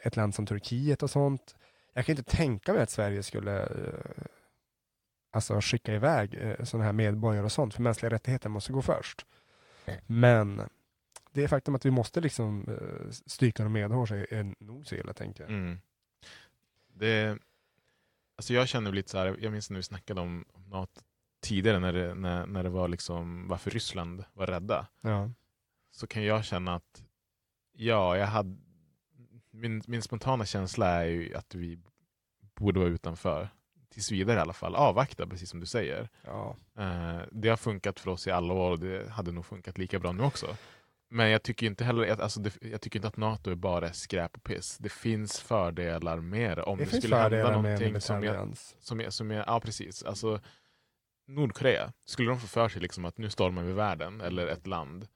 ett land som Turkiet och sånt. Jag kan inte tänka mig att Sverige skulle eh, alltså skicka iväg eh, sådana här medborgare och sånt, för mänskliga rättigheter måste gå först. Men det är faktum att vi måste liksom eh, stryka dem medhårs är, är nog så illa, tänker jag. Mm. Det, alltså jag känner lite så här, jag minns när vi snackade om om NATO tidigare när det, när, när det var liksom varför Ryssland var rädda. Ja. Så kan jag känna att ja, jag hade min, min spontana känsla är ju att vi borde vara utanför. Tills vidare i alla fall. Avvakta, precis som du säger. Ja. Eh, det har funkat för oss i alla år och det hade nog funkat lika bra nu också. Men jag tycker inte heller att, alltså det, jag tycker inte att NATO är bara skräp och piss. Det finns fördelar med det. Om Det, det, skulle hända någonting som jag, som jag, som jag, ja precis. Alltså, Nordkorea, skulle de få för sig liksom att nu stormar vi världen eller ett land,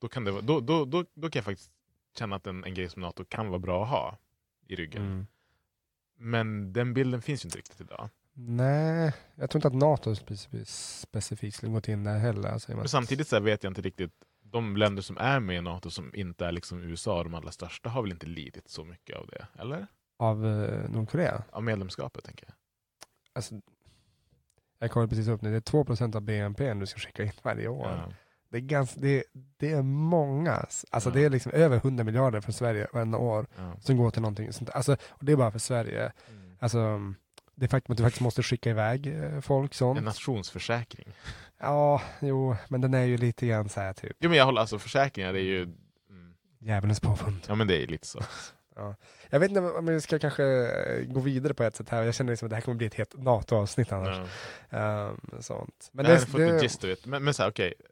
då kan, det, då, då, då, då kan jag faktiskt känna att en, en grej som NATO kan vara bra att ha i ryggen. Mm. Men den bilden finns ju inte riktigt idag. Nej, jag tror inte att NATO specifikt, skulle gått in där heller. Alltså, Men samtidigt så vet jag inte riktigt, de länder som är med i NATO som inte är liksom USA, de allra största, har väl inte lidit så mycket av det? Eller? Av eh, Nordkorea? Av medlemskapet tänker jag. Alltså, jag kollar precis upp nu, det är 2% av BNP du ska skicka in varje år. Ja. Det, är ganska, det, det är många, alltså Ja. det är liksom över 100 miljarder från Sverige varje år Ja. som går till någonting sånt. Alltså, och det är bara för Sverige. Mm. Alltså, det faktum att du faktiskt måste skicka iväg eh, folk sånt. En nationsförsäkring. Ja, jo, men den är ju lite grann så här typ Jo men jag håller alltså försäkringar är ju mm, djävulens påfund. Ja men det är lite så. Jag vet inte om vi ska kanske eh, gå vidare på ett sätt här. Jag känner liksom att det här kommer bli ett helt NATO-avsnitt annars. Ja. Ehm, sånt. Men har det, det, det. Men, men så här, okej. Ha-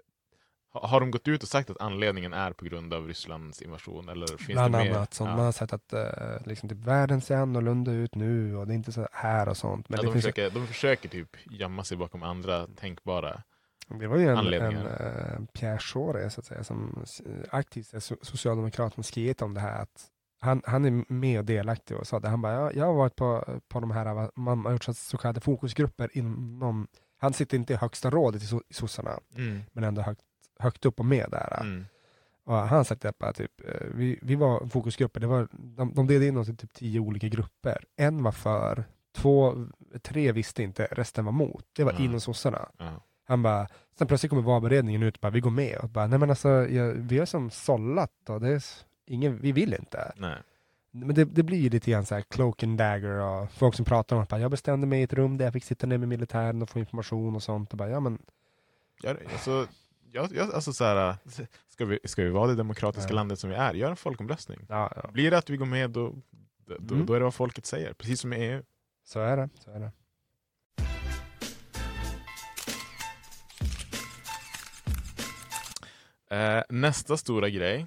Har de gått ut och sagt att anledningen är på grund av Rysslands invasion? Eller finns bland det mer? annat, som ja. man har sett att uh, liksom typ, världen ser annorlunda ut nu och det är inte så här och sånt. Men ja, de, försöker, de försöker typ gömma sig bakom andra tänkbara... det var ju en, en anledningar. uh, Pierre Schori, så att säga, som s- aktivt är so- socialdemokrat som skrivit om det här. Att han, han är med och delaktig och sa det. Han bara, ja, jag har varit på, på de här, man har gjort så- så kallade fokusgrupper inom, han sitter inte i högsta rådet i so- i sossarna, Mm. men ändå högt, högt upp och med där. Mm. Och han sagt att bara, typ, eh, vi, vi var fokusgrupper, det var, de, de delade in oss i typ tio olika grupper. En var för, två, tre visste inte, resten var mot. Det var Ja. inom sossarna. Ja. Han bara, sen plötsligt kommer valberedningen ut och bara, vi går med. Och bara, nej men alltså, jag, vi har som sållat och det är ingen, vi vill inte. Nej. Men det, det blir ju lite grann så här cloak and dagger och folk som pratar om att bara, jag bestämde mig i ett rum där jag fick sitta ner med militären och få information och sånt. Och bara, ja men, Ja, alltså, jag, jag, alltså så här, ska, vi, ska vi vara det demokratiska Ja. landet som vi är, gör en folkomröstning. ja, ja. Blir det att vi går med, då, då, Mm. då är det vad folket säger. Precis som i EU. så är det. Så är det. Eh, nästa stora grej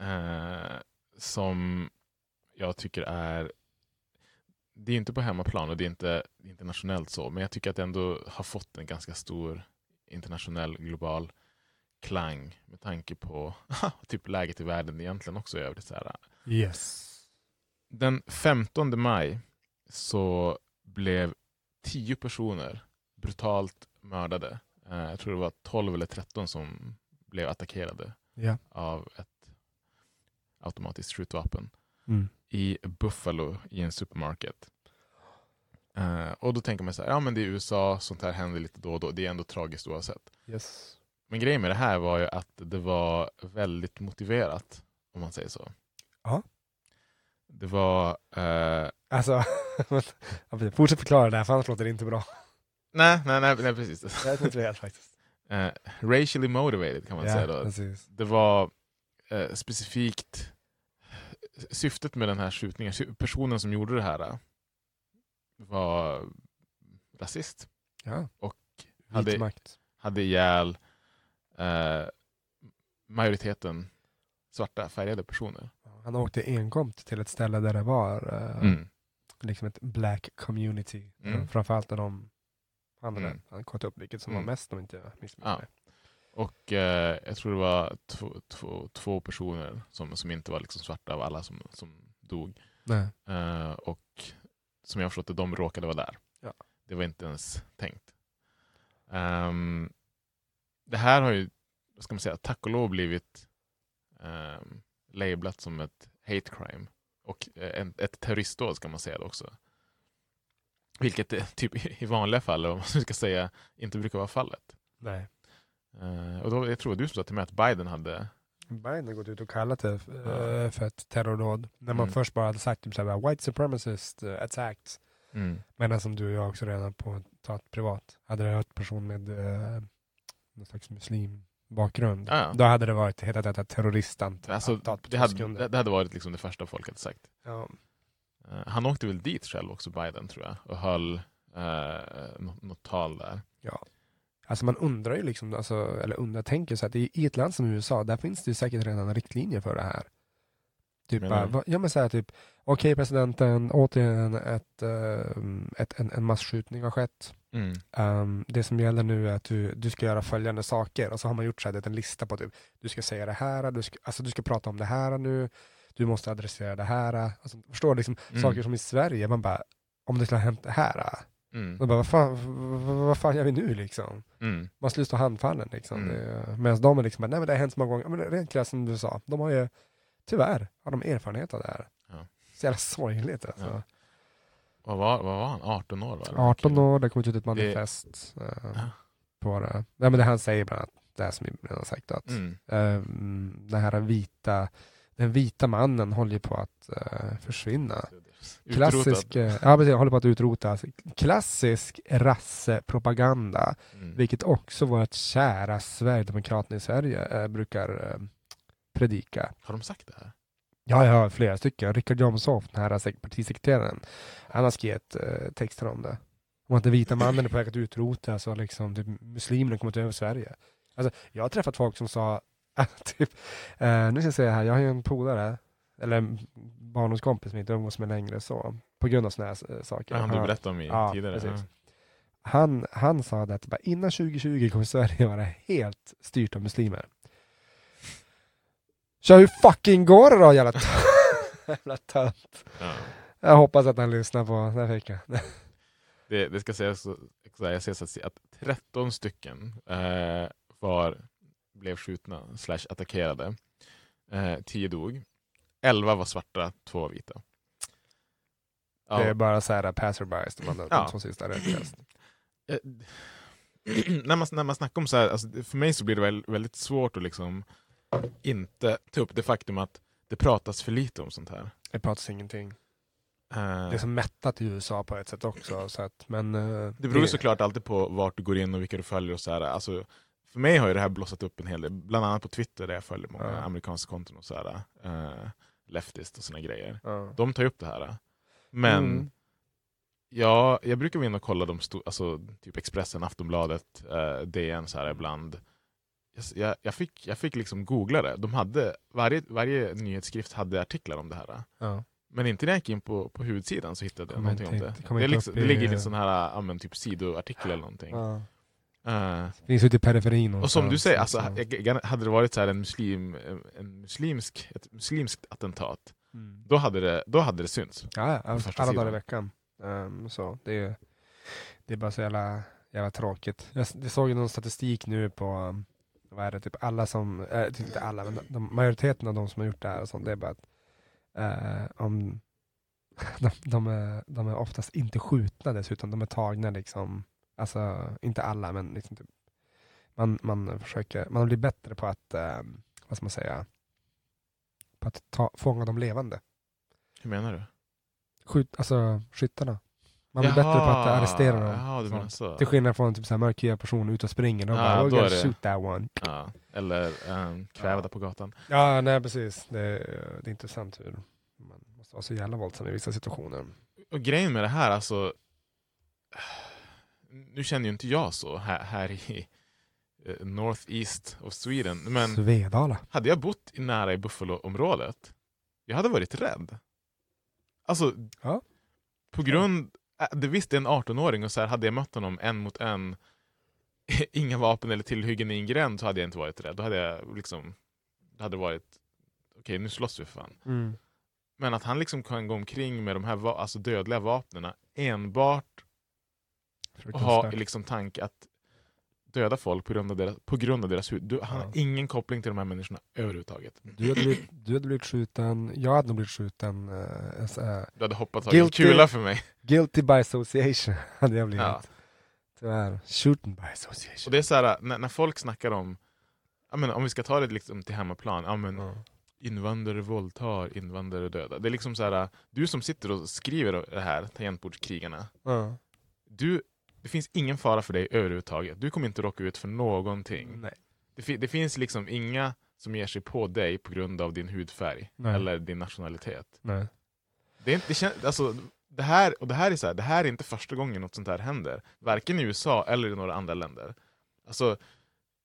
eh, som jag tycker är det är inte på hemmaplan och det är inte internationellt så, men jag tycker att det ändå har fått en ganska stor internationell global klang med tanke på typ läget i världen egentligen också i övrigt. Så här. Yes. Den 15 maj så blev tio personer brutalt mördade. Eh, jag tror det var 12 eller 13 som blev attackerade Ja. av ett automatiskt skjutvapen Mm. i Buffalo i en supermarket. Eh, och då tänker man så här, ja men det är USA, sånt här händer lite då och då, det är ändå tragiskt oavsett. Yes. Men grejen med det här var ju att det var väldigt motiverat, om man säger så. Ja. Det var, eh, Alltså, fortsätt förklara det här för annars låter det inte bra. nej, nej, nej, nej precis. Det är motiverat faktiskt. Eh, racially motivated kan man säga då. precis. Det var eh, specifikt syftet med den här skjutningen, personen som gjorde det här eh, var rasist. Ja. Och hade, hade ihjäl eh, majoriteten svarta färgade personer. Han åkte enkom till ett ställe där det var eh, Mm. liksom ett black community. Mm. Framförallt när de han hade, Mm. han kollat upp vilket som Mm. var mest om inte jag missminner Ja. mig. Och eh, jag tror det var två, två, två personer som, som inte var liksom svarta av alla som, som dog. Eh, och som jag förstått det, de råkade vara där. Ja. Det var inte ens tänkt. Ehm, det här har ju, vad ska man säga, tack och lov blivit um, lablat som ett hate crime. Och eh, en, ett terroristdåd ska man säga det också. Vilket eh, typ i vanliga fall, om man ska säga, inte brukar vara fallet. Nej. Eh, och då, jag tror du som sa till mig att Biden hade... Biden har gått ut och kallat det eh, för ett terrordåd. När man Mm. först bara hade sagt typ såhär, white supremacist attacked. Mm. Men som du och jag också redan på tagit privat. Hade det varit person med eh, någon slags muslimbakgrund. Ja. Då hade det varit hetat detta terroristant. Alltså, det, hade, det, hade varit liksom det första folk hade sagt. Ja. Eh, han åkte väl dit själv också, Biden, tror jag, och höll uh, något, tal där. Ja. Alltså man undrar ju liksom, alltså, eller undrar, tänker så att i, i ett land som USA, där finns det ju säkert redan riktlinjer för det här. Typ bara, ja men typ, okej presidenten, återigen ett, eh, ett, en, en massskjutning har skett. Mm. Um, det som gäller nu är att du, du ska göra följande saker och så har man gjort så här, en lista på typ, du ska säga det här, du ska, alltså du ska prata om det här nu, du måste adressera det här. Alltså, förstår du? Liksom, Mm. Saker som i Sverige, man bara, om det skulle ha hänt det här, Mm. då bara, vad fan, vad, vad fan gör vi nu liksom? Mm. Man stå handfallen liksom. Mm. Medan de är liksom, nej men det har hänt så många gånger, men rent krasst som du sa, de har ju, tyvärr, har de erfarenhet av det här. Ja. Så jävla sorgligt alltså. Ja. Vad, var, vad var han? 18 år? Va? 18 år, det kom ut ett manifest eh, Ja. på det. Ja, men det han säger bland annat, det här som vi redan har sagt, att Mm. ehm, den här vita, den vita mannen håller på att eh, försvinna. Klassisk, eh, ja precis, håller på att utrotas. Klassisk rassepropaganda, Mm. vilket också vårt kära Sverigedemokraterna i Sverige eh, brukar predika. Har de sagt det här? Ja, jag har flera stycken. Richard Jomshof, den här sek- partisekreteraren, han har skrivit eh, texter om det. Om att den vita mannen är på väg att utrotas och liksom, typ, muslimerna kommer ta över Sverige. Alltså, jag har träffat folk som sa, typ, eh, nu ska jag säga här, jag har ju en polare, eller en barndomskompis som inte umgås med längre så, på grund av sådana här eh, saker. Ja, han du berättade om i ja, tidigare. precis. Ja. han, han sa det att bara, innan 2020 kommer Sverige vara helt styrt av muslimer. Så hur fucking går det då jävla, t- jävla tönt? Ja. Jag hoppas att han lyssnar på, där fick jag. Det, det ska sägas så, här, jag ser så att, att 13 stycken eh, var, blev skjutna slash attackerade. Eh, 10 dog. 11 var svarta, 2 var vita. Ja, Det är bara så här passerbys, de, andra, Ja. de två sista rätt eh, när, man, när man snackar om så här, alltså, för mig så blir det väl, väldigt svårt att liksom inte ta upp det faktum att det pratas för lite om sånt här. Det pratas ingenting. Eh, Det är så mättat i USA på ett sätt också. Så att, men, eh, Det beror ju såklart alltid på vart du går in och vilka du följer och så här. Alltså, för mig har ju det här blossat upp en hel del, bland annat på Twitter där jag följer många Ja. amerikanska konton och så här. Uh, leftist och såna grejer. De tar ju upp det här. Men Mm. ja, jag brukar vara inne och kolla de stora, alltså typ Expressen, Aftonbladet, DN så här ibland. Jag, jag, fick, jag fick liksom googla det. De hade, varje, varje nyhetsskrift hade artiklar om det här. Ja. Men inte när jag gick in på, på huvudsidan så hittade jag någonting om det. det liksom, det ligger i en sån här ja, men typ sidoartikel eller någonting. Ja. Eh, Finns ute i periferin. och som du säger, alltså, jag- jag- hade det varit så här en, muslim, en muslimsk, ett muslimskt attentat. Mm. då hade det, då hade det synts. Ja, första alla dagar i veckan. Ehm, så det, är, det är bara så jävla, jävla tråkigt. Jag, jag såg ju någon statistik nu på, um, vad är det, typ alla som, äh, inte alla, men de, majoriteten av de som har gjort det här och sånt, det är bara att eh, om de, de, är, de är oftast inte skjutna dessutom, de är tagna liksom, alltså inte alla men liksom typ, man, man försöker, man blir bättre på att, eh, vad ska man säga, på att ta, fånga dem levande Hur menar du? skjut, alltså skyttarna. Man blir bättre på att arrestera dem. Jaha, du menar så. Till skillnad från typ så här mörkhyad person ute och springer. De Ja, bara, det- shoot that one. Ja, eller um, kvävda på gatan. Ja, nej precis. Det, är- det är intressant hur man måste vara så jävla våldsam i vissa situationer. Och grejen med det här, alltså... Nu känner ju inte jag så här, här i eh, North East of Sweden, men Svedala. hade jag bott nära i Buffalo-området, jag hade varit rädd. Alltså, Ja. på grund... Det visst, det är en 18-åring och så här, hade jag mött honom en mot en, inga vapen eller tillhyggen i en gränd, så hade jag inte varit rädd. Då hade jag liksom... Det hade varit, okej nu slåss vi för fan. Mm. Men att han liksom kan gå omkring med de här va- alltså dödliga vapnen enbart och ha liksom tanke att döda folk på grund av deras, på grund av deras hud. Du, han Ja. har ingen koppling till de här människorna överhuvudtaget. Du hade, blivit, du hade blivit skjuten, jag hade nog blivit skjuten. Så här, Du hade hoppat tagit en kula för mig. guilty by association hade jag blivit. Ja. Tyvärr. Shooting by Och association. det är så här, när, när folk snackar om, ja, men om vi ska ta det liksom till hemmaplan, ja, men Ja. invandrare våldtar, invandrare dödar. Det är liksom så här, du som sitter och skriver det här, tangentbordskrigarna, Ja. du, det finns ingen fara för dig överhuvudtaget. Du kommer inte råka ut för någonting. Nej. Det, fi- det finns liksom inga som ger sig på dig på grund av din hudfärg Nej. eller din nationalitet. Nej. Det, är inte, det, alltså, det, här, och det, här är så här, det här är inte första gången något sånt här händer. Varken i USA eller i några andra länder. Alltså,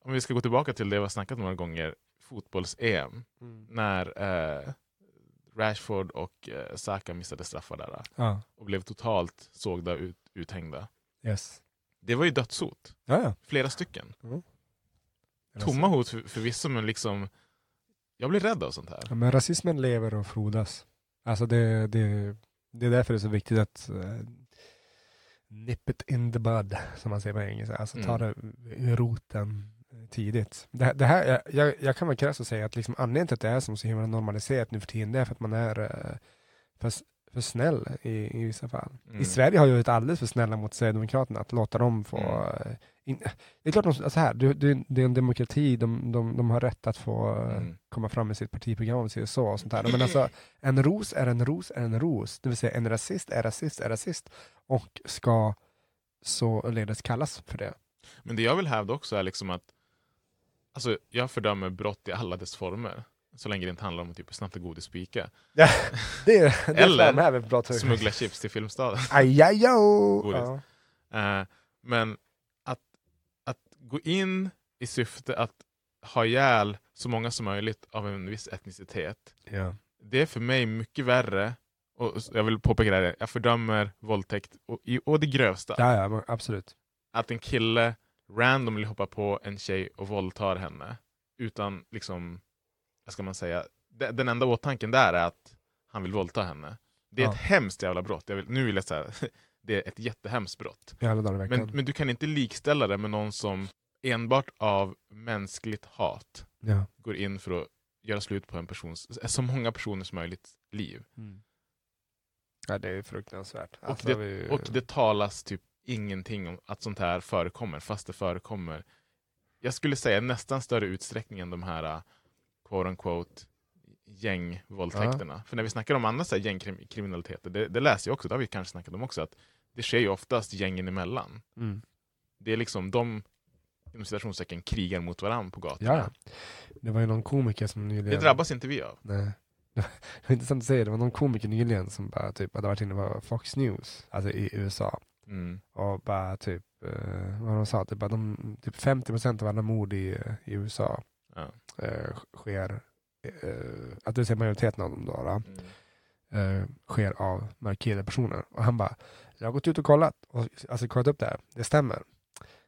om vi ska gå tillbaka till det vi har snackat några gånger, fotbolls-EM, Mm. när eh, Rashford och eh, Saka missade straffar där Ja. och blev totalt sågda ut, uthängda. Yes. Det var ju dödshot. Ja, ja. Flera stycken. Mm. Tomma hot för, förvisso, men liksom... Jag blir rädd av sånt här. Ja, men rasismen lever och frodas. Alltså det, det, det är därför det är så viktigt att uh, nip it in the bud, som man säger på engelska. Alltså ta det Mm. i roten tidigt. Det, det här, jag, jag, kan väl krasst och säga att liksom anledningen till att det är som så himla normaliserat nu för tiden, det är för att man är för, s- för snäll i, i vissa fall. Mm. I Sverige har ju varit alldeles för snälla mot Sverigedemokraterna, att låta dem få... Mm. eh, In, det är klart, de, alltså här, det, det, är en demokrati, de, de, de har rätt att få eh, Mm. komma fram med sitt partiprogram och så och sånt där. Men alltså, en ros är en ros är en ros. Det vill säga en rasist är rasist är rasist och ska således kallas för det. Men det jag vill hävda också är liksom att alltså, jag fördömer brott i alla dess former. Så länge det inte handlar om att typ snabbt och godis spika. Ja, det, det Eller bra. Smuggla chips till Filmstaden. Ajajo! Godis. Ja. Eh, men att, att gå in i syfte att ha ihjäl så många som möjligt av en viss etnicitet. Ja. Det är för mig mycket värre. Och jag vill påpeka det här, jag fördömer våldtäkt och, och det grövsta. ja, ja, absolut. Att en kille randomly hoppar på en tjej och våldtar henne. Utan liksom, vad ska man säga, de- den enda åtanken där är att han vill våldta henne. Det är Ja. ett hemskt jävla brott. Jag vill, nu vill jag säga, det är ett jättehemskt brott. Men, men du kan inte likställa det med någon som enbart av mänskligt hat ja. går in för att göra slut på en persons, så många personers möjligt liv. ja, det är fruktansvärt. Och, Alltså, det, vi- och det talas typ ingenting om att sånt här förekommer, fast det förekommer. Jag skulle säga nästan större utsträckning än de här quote unquote gängvåldtäkterna. För när vi snackar om andra gängkriminaliteter, det, det läser jag också, det har vi kanske snackat om också, att det sker ju oftast gängen emellan. Mm. Det är liksom de inom citationstecken krigar mot varandra på Ja, gatorna. ja. Det var ju någon komiker som nyligen... Det drabbas inte vi av. Nej. Det var intressant att säga, det var någon komiker nyligen som bara typ hade varit inne på Fox News, alltså i USA. Mm. Och bara typ, eh, vad de sa, typ, de, typ 50% av alla mord i, i USA Ja. eh, sker, eh, att det är majoriteten av dem då, då Mm. eh, sker av mörkhyade personer. Och han bara, jag har gått ut och kollat, och, alltså kollat upp det här, det stämmer.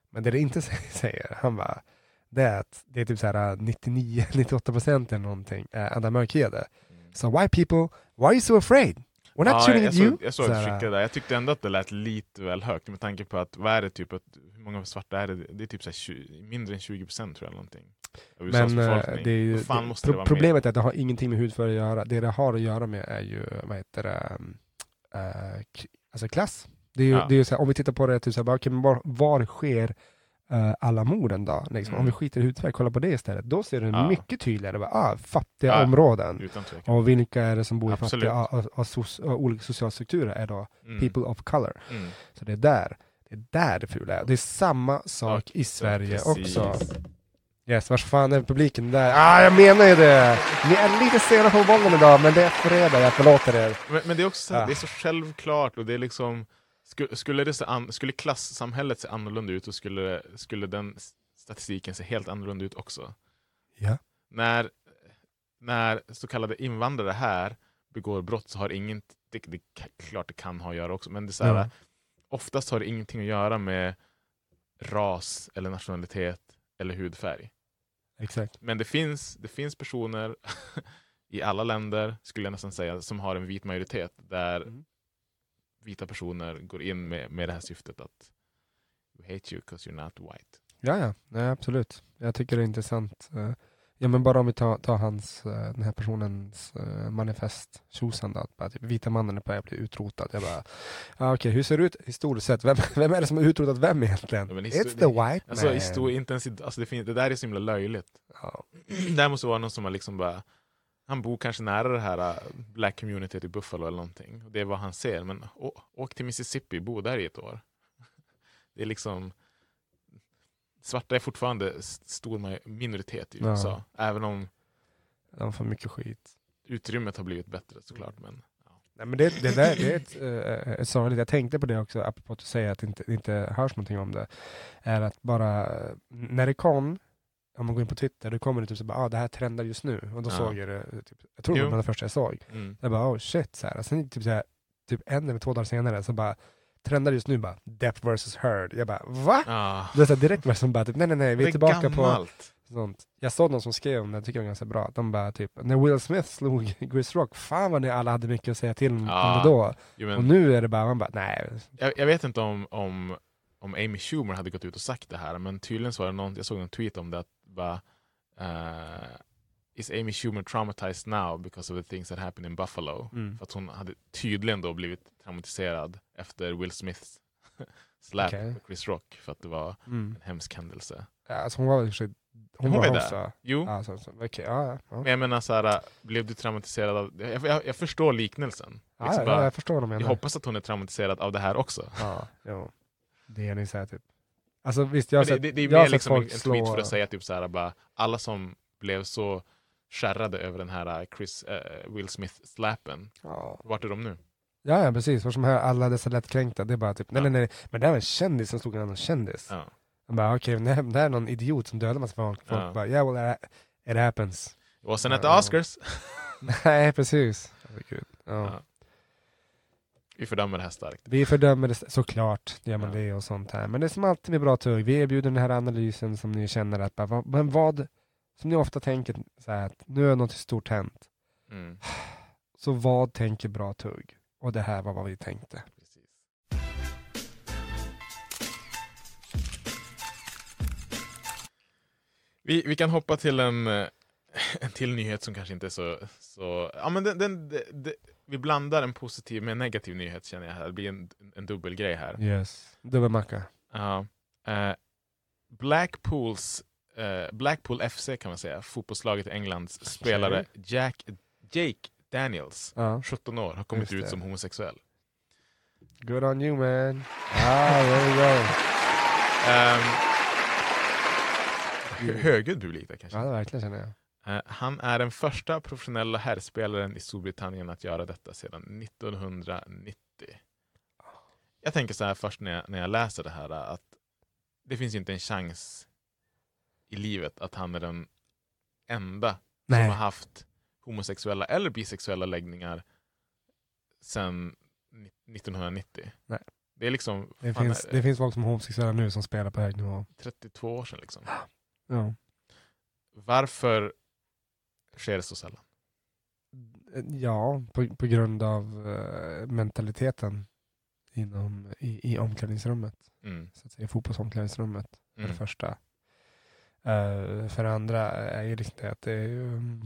Men det det inte säger, han bara, det är att det är typ så här 99-98% eller någonting är andra mörkhyade. So why people, why are you so afraid? We're not Ja, shooting at you. jag såg Så att du skickade där. Jag tyckte ändå att det lät lite väl högt med tanke på att, vad är det typ, att, många svarta är det? Det är typ så här 20, mindre än 20 procent tror jag. Någonting, Men eh, det är ju, fan det, måste det pro- vara problemet är att det har ingenting med hudfärg att göra. Det det har att göra med är ju, vad heter det, k- alltså klass. Det är ju, Ja. det är ju här, om vi tittar på det, typ så här, men var, var sker eh, alla morden då? Liksom, Om Mm. vi skiter i hudfärg, kolla på det istället. Då ser det Ja. mycket tydligare. Bara, ah, fattiga Ja. områden. med? Och vilka är det som bor i Absolut. fattiga, och, och, soc- och olika sociala strukturer är då Mm. people of color. Mm. Så det är där det är där det fula är. Det är samma sak Ja, i Sverige precis. också. Yes, vars fan är publiken där? Ah, jag menar ju det! Ni är lite sena på bollen idag, men det är fredag, jag förlåter er. Men, men det är också Ja. det är så självklart och det är liksom skulle, det se an, skulle klassamhället se annorlunda ut så skulle, skulle den statistiken se helt annorlunda ut också. Ja. När, när så kallade invandrare här begår brott så har inget, det, det, klart det kan ha att göra också, men det är så här, Ja. Oftast har det ingenting att göra med ras eller nationalitet eller hudfärg. Exakt. Men det finns, det finns personer i alla länder, skulle jag nästan säga, som har en vit majoritet där Mm. vita personer går in med, med det här syftet att we hate you because you're not white. Ja, ja, nej, absolut. Jag tycker det är intressant. Eh, Ja, men bara om vi tar, tar hans, eh, den här personens eh, manifest, bara, typ, vita mannen är på väg att bli utrotad. Jag bara, ah, okej, hur ser det ut historiskt sett? Vem, vem är det som har utrotat vem egentligen? Ja, It's the white Alltså, man. i stor intensitet, alltså det, det där är så himla löjligt. Ja. Det här måste vara någon som har liksom bara han bor kanske nära det här äh, black communityt i Buffalo eller någonting. Och det är vad han ser. Men å, åk till Mississippi, bo där i ett år. Det är liksom Svarta är fortfarande stor minoritet i Ja. USA. Även om De får mycket skit. utrymmet har blivit bättre såklart. Men, ja. Nej, men det, det där det är ett, uh, ett sorgligt, jag tänkte på det också, apropå att du säger att det inte, inte hörs någonting om det, är att bara, eh, när det kom, om man går in på Twitter, då kommer det typ så bara, ah, det här trendar just nu, och då Ja. såg jag det, typ, jag tror det var det första jag såg. Mm. Jag bara, oh shit, så här. Sen typ, så här, typ en eller två dagar senare så bara, trendar just nu bara, Depp vs Heard. Jag bara, va? Ah, Det är så direkt var som bara, typ, nej nej nej, vi det är tillbaka på gammalt. sånt. Jag såg någon som skrev om det, jag tycker det var ganska bra. De bara typ, när Will Smith slog Chris Rock, fan vad ni alla hade mycket att säga till om, det då. Jo, men, Och nu är det bara, man bara, nej. jag, jag vet inte om, om, om Amy Schumer hade gått ut och sagt det här, men tydligen så var det någon, jag såg en tweet om det, att bara, eh, is Amy Schumer traumatized now because of the things that happened in Buffalo? Mm. För att hon hade tydligen då blivit traumatiserad efter Will Smiths slap Okej. på Chris Rock, för att det var Mm. en hemsk händelse. Ja, alltså hon var sig- hon, Hon var var där. Jo, Ja, så, okej, ja, ja, ja. men jag menar så här, blev du traumatiserad av, jag, jag, jag förstår liknelsen. Ja, Liksom bara, jag förstår vad jag hoppas att hon är traumatiserad av det här också. Ja, jo. Det är ni säger typ. Alltså visst, jag har det, sett, det, det är mer liksom en, en slå... tweet för att säga typ så här, bara, alla som blev så skärrade över den här äh, Chris, äh, Will Smith-slappen, Ja. vart är de nu? Ja, ja precis. För som här, alla dessa lättkränkta, det är bara typ, nej Ja. nej nej, men det här var en kändis som slog en annan kändis. Ja. Man bara, okej, okay, det här är någon idiot som dödar massa folk. Folk Ja. bara, yeah well, it happens. Var sen Ja, at the ja. Oscars. nej, precis. Ja. Ja. Vi fördömer det här starkt. Vi fördömer det såklart, gör man Ja. det och sånt här. Men det är som alltid med bra tugg, vi erbjuder den här analysen som ni känner att, bara, men vad, som ni ofta tänker så här, att nu är något stort hänt. Mm. Så vad tänker bra tugg? Och det här var vad vi tänkte. Precis. Vi, vi kan hoppa till en, eh, en till nyhet som kanske inte är så... så ja, men den, den, det- det- vi blandar en positiv med en negativ nyhet känner jag. här. Det blir en, en dubbelgrej här. Yes. Dubbelmacka. Ja. Eh, Blackpools, eh, Blackpool FC kan man säga, fotbollslaget i Englands spelare Jack, Jake Daniels, Ja. 17 år, har kommit ut som homosexuell. Good on you man. Ah, there we go. Um, högljudd publik kanske. Ja, verkligen känner jag. Eh, han är den första professionella herrspelaren i Storbritannien att göra detta sedan 1990. jag tänker så här först när jag, när jag läser det här att det finns inte en chans i livet att han är den enda som Nej. har haft homosexuella eller bisexuella läggningar sedan ni- 1990. Nej. Det är liksom Det finns, det finns folk som är homosexuella nu som spelar på hög nivå. 32 år sedan. Liksom. Ja. Varför sker det så sällan? Ja, på, på grund av eh, mentaliteten inom, i, i omklädningsrummet. Mm. Så att säga, fotbollsomklädningsrummet för Mm. det första. Eh, för det andra är ju liksom det att det är, ju, mm,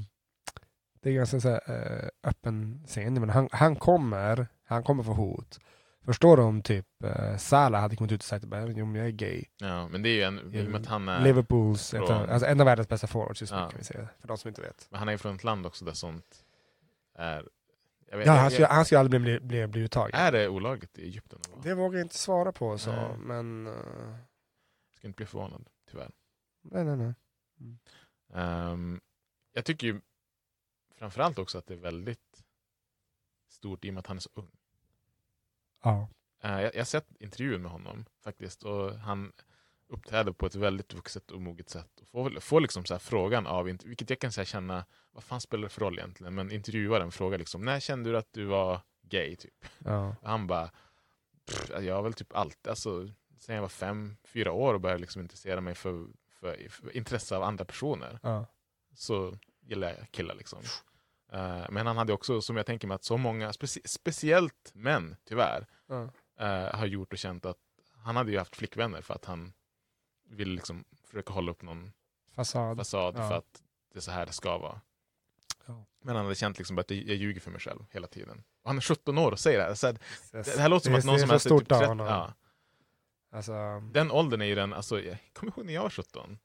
det är ganska så här, eh, öppen scen. Men han, han kommer, han kommer få hot. Förstår du om typ uh, Salah hade kommit ut och sagt att jag är gay. Ja, men det är ju en, i och med att han är, Liverpools, ett, från- alltså en av världens bästa forwards just nu Ja. kan vi säga. För de som inte vet. men han är ju från ett land också där sånt är... Vet, Ja, han skulle, han skulle aldrig bli, bli, bli uttagen. Är det olagligt i Egypten? Det vågar jag inte svara på så, Nej. men... eh, Jag ska inte bli förvånad, tyvärr. Nej, nej, nej. Ehm, jag tycker ju framförallt också att det är väldigt stort i och med att han är så ung. Ja. Eh, jag, jag har sett intervjun med honom faktiskt och han uppträder på ett väldigt vuxet och moget sätt. Och får, får liksom så här frågan av, vilket jag kan säga känna, vad fan spelar det för roll egentligen? Men intervjuaren frågar liksom, när kände du att du var gay? Typ. ja. Och han bara, "Pff, jag har väl typ alltid, alltså, sen jag var fem, fyra år och började liksom intressera mig för, för, för intresse av andra personer ja. så gillar jag killar liksom. Eh, men han hade också, som jag tänker mig, att så många, speci- speciellt män tyvärr, ja. eh, har gjort och känt att han hade ju haft flickvänner för att han ville liksom försöka hålla upp någon Fasad. fasad Ja. för att det är så här det ska vara. Men han hade känt liksom att jag, ljuger för mig själv hela tiden. Och han är 17 år och säger det här. Så här Det, det här låter som det- att någon är som är stort typ av 30, honom. ja, Alltså, Den åldern är ju den, alltså, jag kommer ihåg när jag var 17.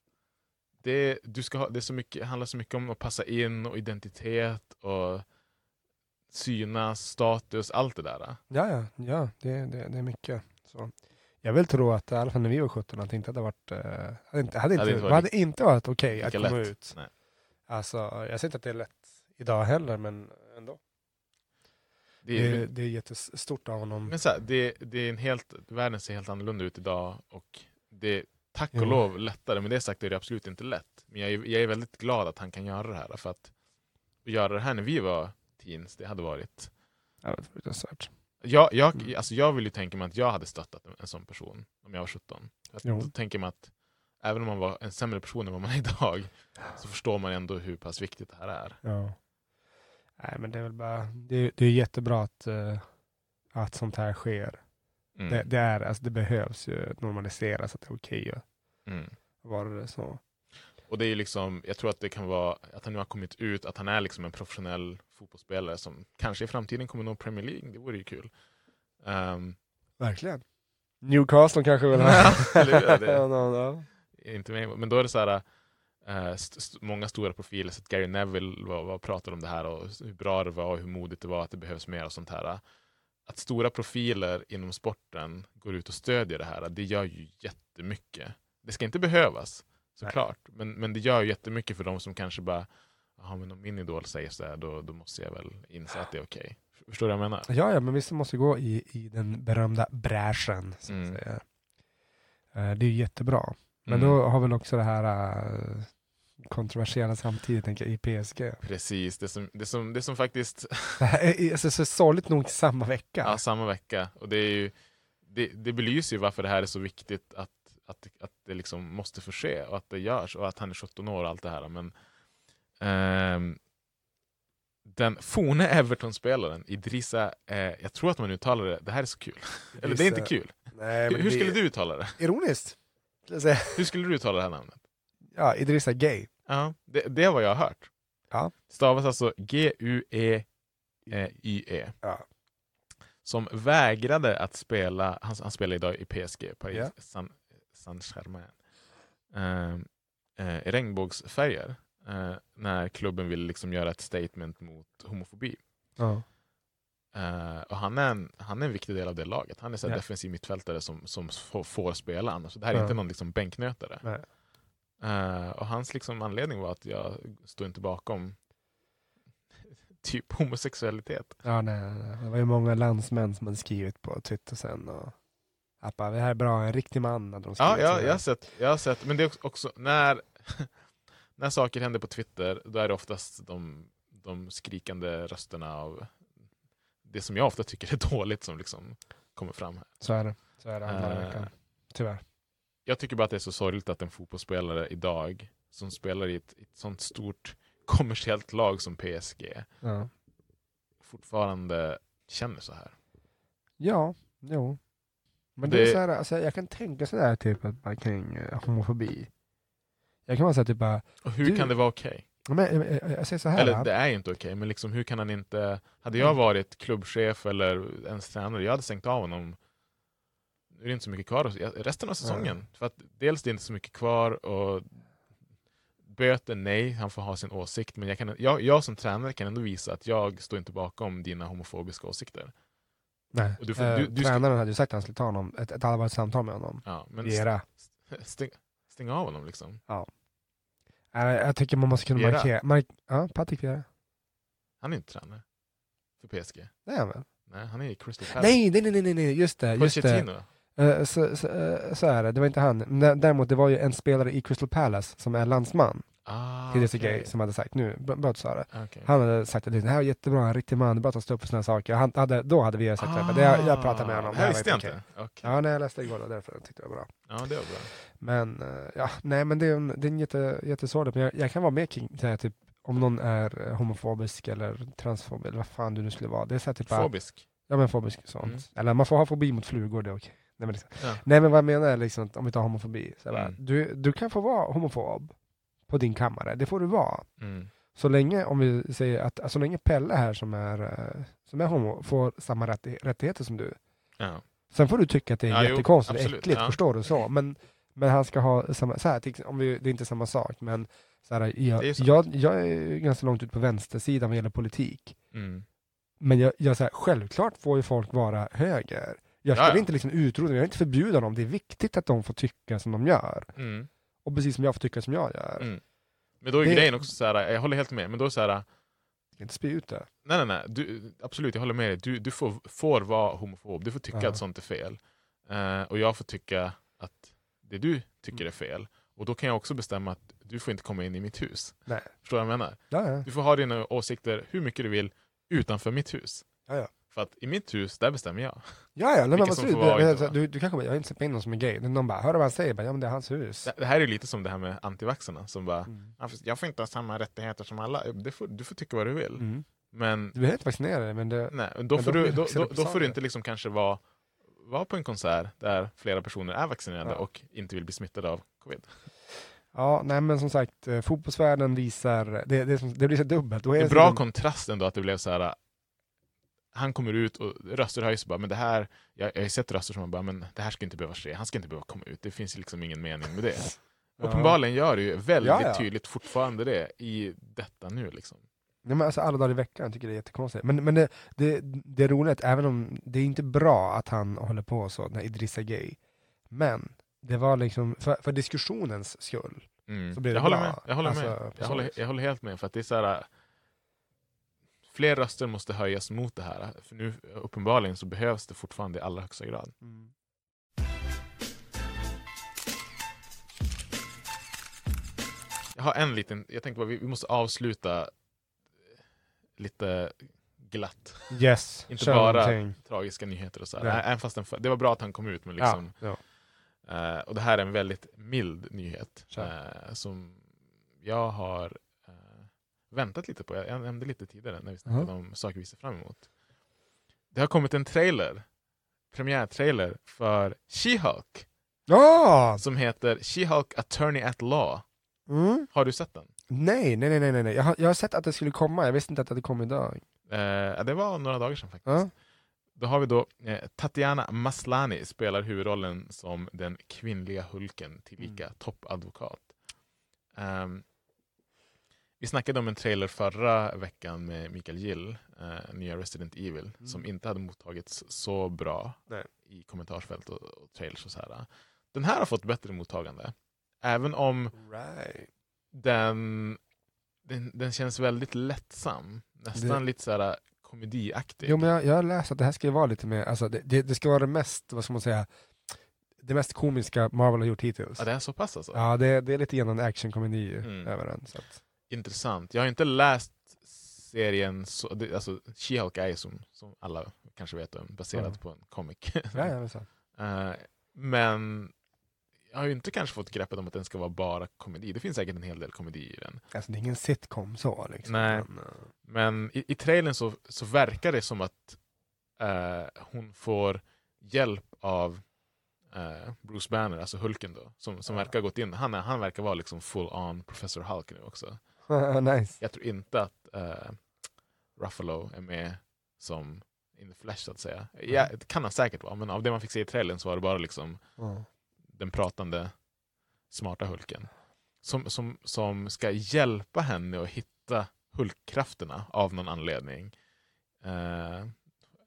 Det, du ska ha, det är så mycket, handlar så mycket om att passa in och identitet och synas, status, allt det där. ja, ja, ja det, det, det är mycket. Så. Jag vill tro att i alla fall när vi var 17 att det inte hade varit, eh, hade inte, hade inte, Hade varit hade inte varit okej att lika komma lätt. ut. Nej. Alltså, jag säger inte att det är lätt idag heller, men ändå. Det är, det är jättestort av honom. men så här, det, det är en helt, världen ser helt annorlunda ut idag och det är tack och lov lättare. Men det sagt är det absolut inte lätt. Men jag är, jag är väldigt glad att han kan göra det här. För att, att göra det här när vi var teens, det hade varit Ja, det var fruktansvärt. Jag, jag, Mm. alltså jag vill ju tänka mig att jag hade stöttat en, en sån person om jag var 17. För Att Jo. då tänker man att även om man var en sämre person än vad man är idag så förstår man ändå hur pass viktigt det här är. Ja. Nej, men det är väl bara, det, det är jättebra att, eh, att sånt här sker. Mm. Det, det, är, alltså, det behövs ju normaliseras att det är okej att Mm. vara det så. Och det är liksom, jag tror att det kan vara att han nu har kommit ut, att han är liksom en professionell fotbollsspelare som kanske i framtiden kommer nå Premier League. Det vore ju kul. Ehm, Verkligen. Newcastle kanske vill ha. Inte med, men då är det så här, st- st- många stora profiler, så att Gary Neville var, var, pratade om det här och hur bra det var och hur modigt det var att det behövs mer och sånt här. Att stora profiler inom sporten går ut och stödjer det här, det gör ju jättemycket. Det ska inte behövas, såklart, men, men det gör ju jättemycket för de som kanske bara Jaha, men om min idol säger så här, då, då måste jag väl inse att det är okej. Förstår du vad jag menar? Ja, ja, men vissa måste gå i, i den berömda bräschen. Så att Mm. säga. Eh, Det är jättebra. Men Mm. då har väl också det här eh, kontroversiella samtidigt tänker jag, i PSG. Precis, det som, det som, det som faktiskt Det är alltså, så sorgligt nog samma vecka. Ja, samma vecka. Och det, är ju, det, det belyser ju varför det här är så viktigt att, att, att det liksom måste få ske och att det görs och att han är 17 år och allt det här. Men ehm, den forne Everton-spelaren Idrissa, eh, jag tror att man uttalar det, det här är så kul. Eller det är inte kul. Nej, Hur, det- skulle du uttala det? Ironiskt. Hur skulle du uttala det här namnet? Ja, Idrissa Gay. Ja, det, det är vad jag har hört. Ja. Stavas alltså G-U-E-Y-E. Ja. Som vägrade att spela, han, han spelar idag i PSG, Paris Ja. Saint, Saint-Germain. Ehm, eh, I regnbågsfärger. eh, när klubben ville liksom göra ett statement mot homofobi. Ja. Eh, och han är, en, han är en viktig del av det laget. Han är så här Ja. defensiv mittfältare som, som får, får spela annars. Så det här är Ja. inte någon liksom bänknötare. Eh, och hans liksom anledning var att jag står inte bakom typ homosexualitet. Ja, nej, nej. Det var ju många landsmän som hade skrivit på Twitter sen. Och bara, det här är bra, en riktig man. Hade de Ja, ja jag, har sett, jag har sett, men det är också när, när saker händer på Twitter, då är det oftast de, de skrikande rösterna av det som jag ofta tycker är dåligt som liksom kommer fram här. Så är det. Så är det andra veckan. Tyvärr. Jag tycker bara att det är så sorgligt att en fotbollsspelare idag, som spelar i ett, ett sånt stort kommersiellt lag som PSG, Ja. fortfarande känner så här. Ja, jo. Men det, är Det- så här, alltså, jag kan tänka sådär typ att bara kring eh, homofobi. Jag kan vara såhär typ bara, Och hur Du- kan det vara okej? ja, men, eh, eh, jag säger så här. Eller det är ju inte okej, men liksom, hur kan han inte... Hade jag varit klubbchef eller ens tränare, jag hade stängt av honom. Nu är det inte så mycket kvar resten av säsongen. För att dels det är inte så mycket kvar och böter, nej, han får ha sin åsikt. Men jag, kan, jag, jag som tränare kan ändå visa att jag står inte bakom dina homofobiska åsikter. Nej. Du får- eh, du- du ska- tränaren hade ju sagt att han skulle ta honom, ett, ett allvarligt samtal med honom. Ja, men Vera. stäng, stäng av honom liksom. Eh, jag tycker man måste kunna Vera. markera. Mark, ja, Patrik Vera. Han är inte tränare för PSG. Han väl? Nej, han är i Crystal Palace. Nej, nej, nej, nej, nej, just det. Just det. Eh, så, så, eh, så är det, det var inte han. Men Däremot det var ju en spelare i Crystal Palace som är landsman Ah, till okej. Gay som hade sagt nu, bra bra att du sa det. Okej. Han hade sagt att det här är jättebra, en riktig man, det är bara att han står upp för sådana saker. Han hade, då hade vi sagt att det, jag, jag pratade med honom. Ah, Det här visste jag inte. Okej. Ja, nej, jag läste igår och därför tyckte jag det var bra. Ja, det var bra. Men eh, ja, nej men det är en, det är en jätte, jättesorgligt, men jag, jag kan vara med kring det här, typ, om någon är eh, homofobisk eller transfob eller vad fan du nu skulle vara. Det är så här, typ, Fobisk. Ja men fobisk sånt. Mm. Eller man får ha fobi mot flugor, det är okej. Nej, men liksom. Ja. Nej men vad jag menar är liksom, att om vi tar homofobi, så här, bara, Mm. du, du kan få vara homofob på din kammare, det får du vara. Mm. Så länge, om vi säger att, alltså, så länge Pelle här som är, eh, som är homo får samma rätti- rättigheter som du. Ja. Sen får du tycka att det är Ja, jättekonstigt absolut, äckligt, ja. förstår du så. Men, men han ska ha samma, så här, om vi, det är inte samma sak, men så här, Det är jag, jag, jag är ganska långt ut på vänstersidan vad gäller politik. Mm. Men jag, jag så här, självklart får ju folk vara höger. Jag Ja, skulle ja. inte liksom utrota dem, jag vill inte förbjuda dem. Det är viktigt att de får tycka som de gör. Mm. Och precis som jag får tycka som jag gör. Mm. Men då är Det- grejen också så här, jag håller helt med, men då så här, inte spy ut det. nej nej nej, du, absolut jag håller med dig, du, du får, får vara homofob, du får tycka Ja. att sånt är fel. Eh, och jag får tycka att det du tycker är fel. Och då kan jag också bestämma att du får inte komma in i mitt hus. Nej. Förstår du vad jag menar? Ja, ja. Du får ha dina åsikter hur mycket du vill utanför mitt hus. Ja. För att i mitt hus, där bestämmer jag. Ja, ja, nej, men absolut. inte jag- du, du kan komma, jag har inte sett in någon som är gay. Någon bara, hör du vad han säger? Bara, ja men det är hans hus. Det, det här är lite som det här med antivaxarna som bara, Mm. "Ja, fast jag får inte ha samma rättigheter som alla. Det får, du får tycka vad du vill. Mm. Men Du behöver inte vaccinera dig, men det... Nej, då, Men får du, då, då, då får du inte liksom kanske vara, vara på en konsert där flera personer är vaccinerade Ja. och inte vill bli smittade av covid. Ja, nej men som sagt, eh, fotbollsvärlden visar, det, det, det blir så dubbelt. Det är bra sidan- kontrast ändå att det blev så här. Han kommer ut och röster höjs bara, men det här, jag, jag har sett röster som bara, men det här ska inte behöva ske, han ska inte behöva komma ut, det finns liksom ingen mening med det. Ja. Uppenbarligen gör det ju väldigt Ja, ja. tydligt fortfarande det i detta nu liksom. Nej, men alltså alla dagar i veckan tycker jag det är jättekonstigt. Men, men det, det, det är roligt, även om det är inte bra att han håller på så, när Idrissa Gay. Men det var liksom, för, för diskussionens skull. Mm. Så blir det jag håller bra. med, jag håller, Alltså, med. Jag, håller, jag håller helt med, för att det är så här. Fler röster måste höjas mot det här, för nu uppenbarligen så behövs det fortfarande i allra högsta grad. Jag har en liten, jag tänkte bara vi, vi måste avsluta lite glatt. Yes, Inte bara någonting. tragiska nyheter och så. här. Även fast den, det var bra att han kom ut, men liksom, Ja, ja. Eh, och det här är en väldigt mild nyhet eh, som jag har väntat lite på. Jag nämnde lite tidigare när vi snackade om saker vi ser fram emot. Det har kommit en trailer, premiärtrailer för She-Hulk Ja! som heter She-Hulk Attorney at Law. Mm. Har du sett den? Nej, nej, nej, nej. Jag, har, jag har sett att det skulle komma, jag visste inte att det kom idag. Eh, det var några dagar sedan faktiskt. Ja. Då har vi då eh, Tatiana Maslany spelar huvudrollen som den kvinnliga Hulken, tillika Mm. toppadvokat. Ehm, vi snackade om en trailer förra veckan med Mikael Gill, eh, nya Resident Evil, som inte hade mottagits så bra Mm. Nej. i kommentarsfält och, och trailers och så här. Den här har fått bättre mottagande. Även om Right. den, den, den känns väldigt lättsam. Nästan Det- lite så här komediaktig. Jo men jag, jag har läst att det här ska vara lite mer, alltså det, det, det ska vara det mest, vad ska man säga, det mest komiska Marvel har gjort hittills. Ja, det är så pass alltså? Ja, det, det är lite grann en actionkomedi Mm. över den. Så att, Intressant. Jag har inte läst serien, så, det, alltså She-Hulk är ju som, som alla kanske vet om, baserad Mm. på en comic. ja, ja, men jag har ju inte kanske fått greppet om att den ska vara bara komedi. Det finns säkert en hel del komedi i den. Alltså, det är ingen sitcom så. Liksom. Nej. Men, eh, Men i, i trailern så, så verkar det som att eh, hon får hjälp av eh, Bruce Banner, alltså Hulken då, som, som verkar ha gått in. Han, han verkar vara liksom full on Professor Hulk nu också. nice. Jag tror inte att eh, Ruffalo är med som in the flesh så att säga. Ja, det kan han säkert vara, men av det man fick se i trailern så var det bara liksom Ja. den pratande smarta Hulken. Som, som, som ska hjälpa henne att hitta Hulkkrafterna av någon anledning. Eh,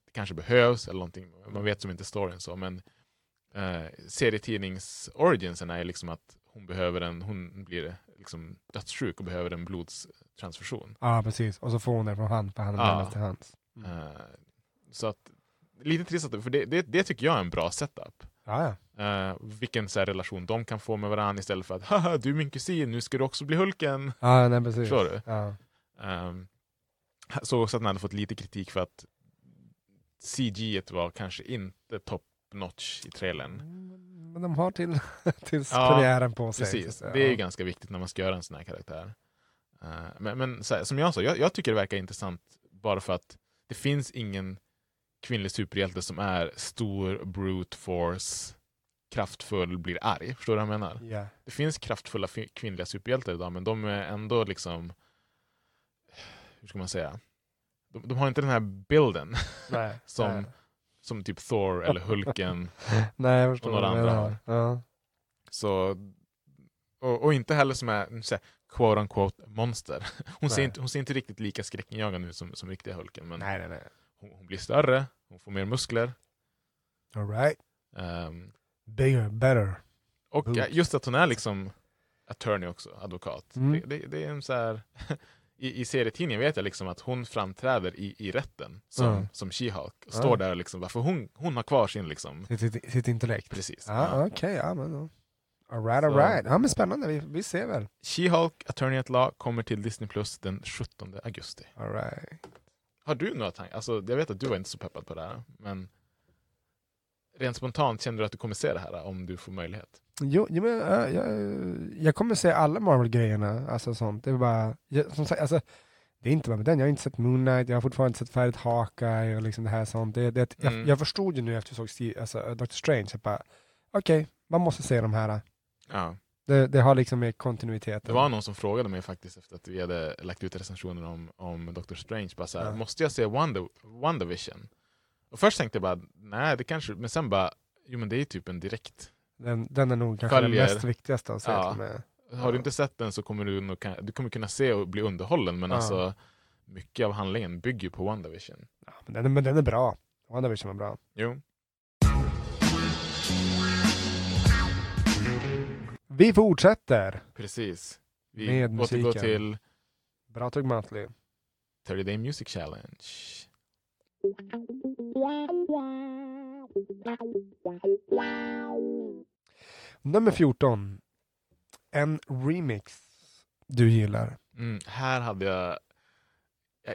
det kanske behövs eller någonting, man vet som inte storyn så, men eh, serietidnings-originsen är liksom att hon behöver en, hon blir liksom dödssjuk och behöver en blodstransfusion. ja, precis. Och så får hon det från han, för han är Ja. till hands. Eh, så att, lite trist, för det, det, det tycker jag är en bra setup. Ja, ja. Eh, vilken så här, relation de kan få med varandra istället för att haha du är min kusin, nu ska du också bli Hulken. Ja, nej, precis. Förstår du? Ja. Um, såg också att den hade fått lite kritik för att CG var kanske inte top notch i trailern. Men de har till, tills Ja, premiären på sig. Precis, så det är ju Ja. ganska viktigt när man ska göra en sån här karaktär. Eh, men men här, som jag sa, jag, jag tycker det verkar intressant bara för att det finns ingen kvinnlig superhjälte som är stor, brute force, kraftfull, blir arg. Förstår du vad jag menar? Ja. Det finns kraftfulla kvinnliga superhjältar idag, men de är ändå liksom... Hur ska man säga? De, de har inte den här bilden som, Nej. Som typ Thor eller Hulken. Nej, jag förstår och några andra. Ja. Så, och, och inte heller som är så här, quote unquote monster. Hon ser, inte, hon ser inte riktigt lika skräckinjagande ut som, som riktiga Hulken. Men Nej, nej, hon, hon blir större, hon får mer muskler. All right. ehm, Bigger, better. och ja, just att hon är liksom attorney också, advokat. Mm. Det, det, det är en så här, i, I serietidningen vet jag liksom att hon framträder i, i rätten som, Ja. som She-Hulk. Står där och liksom, varför hon, hon har kvar sin liksom, Sitt, sitt, sitt intellekt. precis. Ja, Ja. okej. ja, men då. All right, all Så- right. Ja, men spännande. Vi, vi ser väl. She-Hulk, Attorney at Law, kommer till Disney Plus den 17 augusti. All right. Har du några tankar? Alltså, jag vet att du var inte så peppad på det här, men rent spontant känner du att du kommer se det här om du får möjlighet? Jo, jo men, äh, jag, jag kommer se alla Marvel-grejerna. Alltså sånt. Det är bara, jag, som sagt, alltså, det är inte bara med den. Jag har inte sett Moon Knight, jag har fortfarande inte sett färdigt Hawkeye och liksom det här sånt. Det, det, jag, Mm. jag förstod ju nu efter jag såg Steve, alltså, Doctor Strange, jag bara, okej, man måste se de här. Ja. Det, det har liksom med kontinuiteten. Det var någon som frågade mig faktiskt efter att vi hade lagt ut recensioner om, om Doctor Strange. Bara så här, Ja. Måste jag se Wonder, WandaVision? Och först tänkte jag bara, nej det kanske, men sen bara, jo men det är typ en direkt. Den, den är nog kanske Följer. den mest viktigaste att se. Ja. Har du inte sett den så kommer du nog, du kommer kunna se och bli underhållen, men Ja. alltså mycket av handlingen bygger på WandaVision. Ja, men, den, är- men den är bra. WandaVision var bra. Jo. Vi fortsätter. Precis. Vi Med återgår musiken. till Bra tugg Monthly. 30 Day Music Challenge. Nummer 14. En remix du gillar. Mm, här hade jag,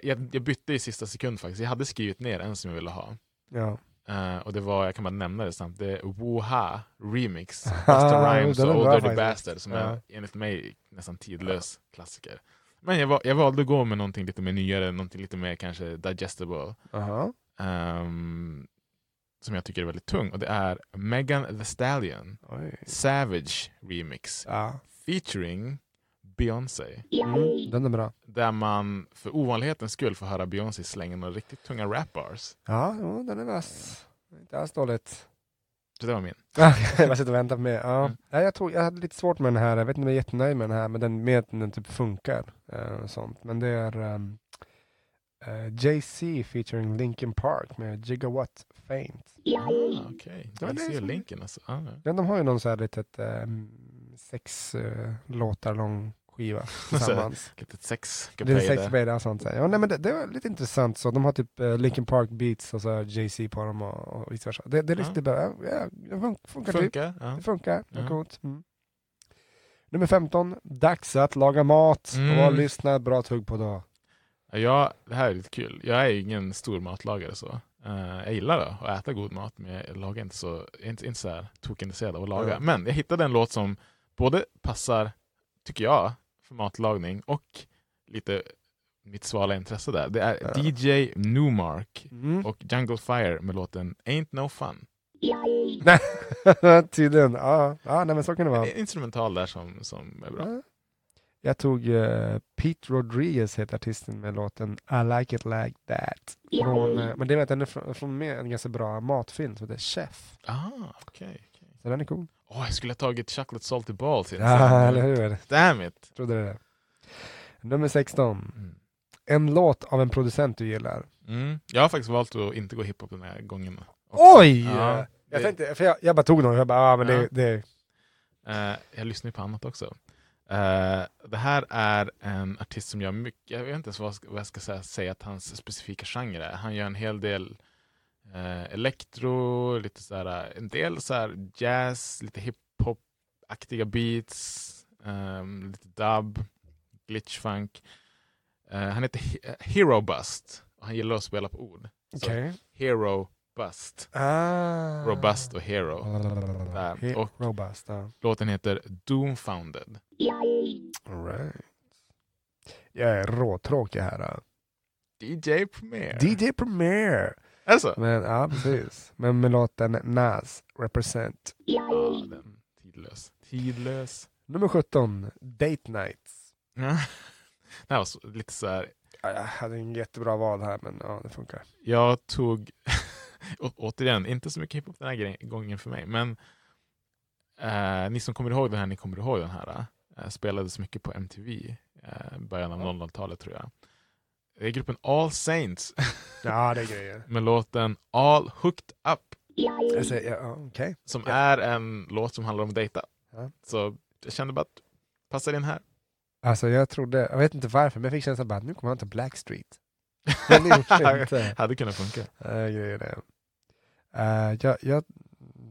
jag- jag, bytte i sista sekund faktiskt. Jag hade skrivit ner en som jag ville ha. Ja. Eh, och det var, jag kan bara nämna det snabbt, det är Woha Remix. Busta Rhymes och Old Dirty. Bastard som Ja. är enligt mig nästan tidlös klassiker. Men jag, jag valde att gå med någonting lite mer nyare, någonting lite mer kanske digestible. Aha. ehm, som jag tycker är väldigt tung och det är Megan Thee Stallion Oj. Savage Remix Ja. featuring Beyoncé. Mm, den är bra. Där man för ovanlighetens skull får höra Beyoncé slänga några riktigt tunga rap bars. Ja, jo, den är vass. Inte alls dåligt. Så det var min. jag bara sitter och väntar på mig. Ja. Mm. Ja, jag, tror, jag hade lite svårt med den här. Jag vet inte om jag är jättenöjd med den här, men den, med den typ funkar. eh, och sånt. Men det är um, Jay-Z featuring Linkin Park med Gigawatt Faint. Ah, Okej, Ja, jag det är ser länken alltså. Ah, ja. Ja, de har ju någon så här litet um, sex uh, låtar lång skiva tillsammans. Litet sex Det är sex där. Bader och sånt. så. Ja, nej, men det, det var lite intressant. Så de har typ uh, Linkin Park beats och så Jay-Z på dem och, och vice versa. Det, det är Ja. riktigt bra. Ja, ja, det fun- funkar, typ. Funkar. Ja. Det funkar. Ja. coolt. Mm. Nummer 15. Dags att laga mat. Mm. Och lyssna ett bra tugg på då. Ja, det här är lite kul. Jag är ingen stor matlagare så. Eh, jag gillar det, att äta god mat, men jag lagar inte så, inte, inte så här tokintresserad av att laga. Ja. Men jag hittade en låt som både passar, tycker jag, för matlagning och lite mitt svala intresse där. Det är Ja. DJ Newmark Mm. och Jungle Fire med låten Ain't No Fun. Tydligen. Ja, ja nej, men så kan det vara. En instrumental där som, som är bra. Ja. Jag tog eh, Pete Rodriguez heter artisten med låten I like it like that. Från, eh, men det vet jag, från, från med en ganska bra matfilm som heter Chef. Ah, okej. okej. Så den är cool. Åh, jag skulle ha tagit Chocolate Salty Balls. Ja, eller hur? Damn it! Trodde det. Nummer 16. Mm. En låt av en producent du gillar. Mm. Jag har faktiskt valt att inte gå hiphop den här gången. också. Oj! Ja, jag, det- tänkte, för jag, jag bara tog någon jag bara, ah, men Ja. det, det, Eh, jag lyssnar ju på annat också. Eh, det här är en artist som gör mycket, jag vet inte ens vad, jag ska- vad jag ska säga, säga att hans specifika genre är. Han gör en hel del eh, elektro, lite så här, en del så här jazz, lite hiphop-aktiga beats, ehm, lite dub, glitchfunk. Eh, han heter He- Hero Bust och han gillar att spela på ord. Okej. Hero Bust. Ah. Robust och Hero. He- Och- Robust, ja. Låten heter Doomfounded. All right. Jag är råtråkig här. DJ Premier. DJ Premier. Alltså? Men, ja, precis. Men med låten Nas, Represent. Ja, den. Tidlös. Tidlös. Nummer 17, Date Nights. Ja. Det här var lite så här. Ja, Jag hade en jättebra val här, men ja, det funkar. Jag tog, å- återigen, inte så mycket hiphop den här gången för mig, men eh, ni som kommer ihåg den här, ni kommer ihåg den här. Eh, spelades mycket på MTV, eh, början av 00-talet tror jag. Det är gruppen All Saints Ja, det är grejer. med låten All Hooked Up. Säger, ja, ja, okej. som Ja. är en låt som handlar om att dejta. Ja. Så jag kände bara att passar in här. Alltså jag trodde, jag vet inte varför, men jag fick känslan bara att nu kommer han till Blackstreet. Men det gjorde inte. Hade kunnat funka. Äh, grejer det. Eh, jag, jag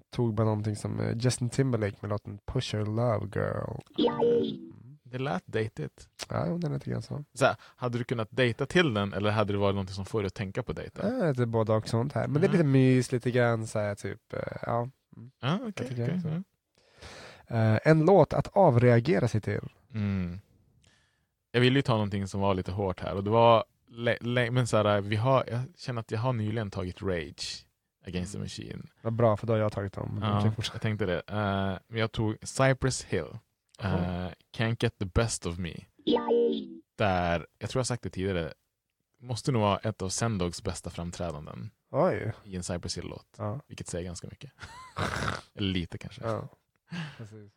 tog bara någonting som eh, Justin Timberlake med låten Push Your Love Girl. Det lät dejtigt. Ja, den är lite grann så. Så här, hade du kunnat dejta till den eller hade det varit något som får dig att tänka på dejta? Ja, lite både och sånt här. Men det är Ja. lite mys, lite grann så här typ, eh, ja. Tycker okej, jag så. ja. Eh, en låt att avreagera sig till. Mm. Jag ville ju ta någonting som var lite hårt här och det var men så här, vi har, jag känner att jag har nyligen tagit Rage Against the Machine. Vad bra, för då har jag tagit dem. Ja, jag tänkte det. Men jag tog Cypress Hill. Eh, Can't get the best of me. Där, jag tror jag sagt det tidigare, måste nog vara ett av Sendogs bästa framträdanden Oj. i en Cypress Hill-låt. Ja. Vilket säger ganska mycket. Eller lite kanske. Ja. Precis.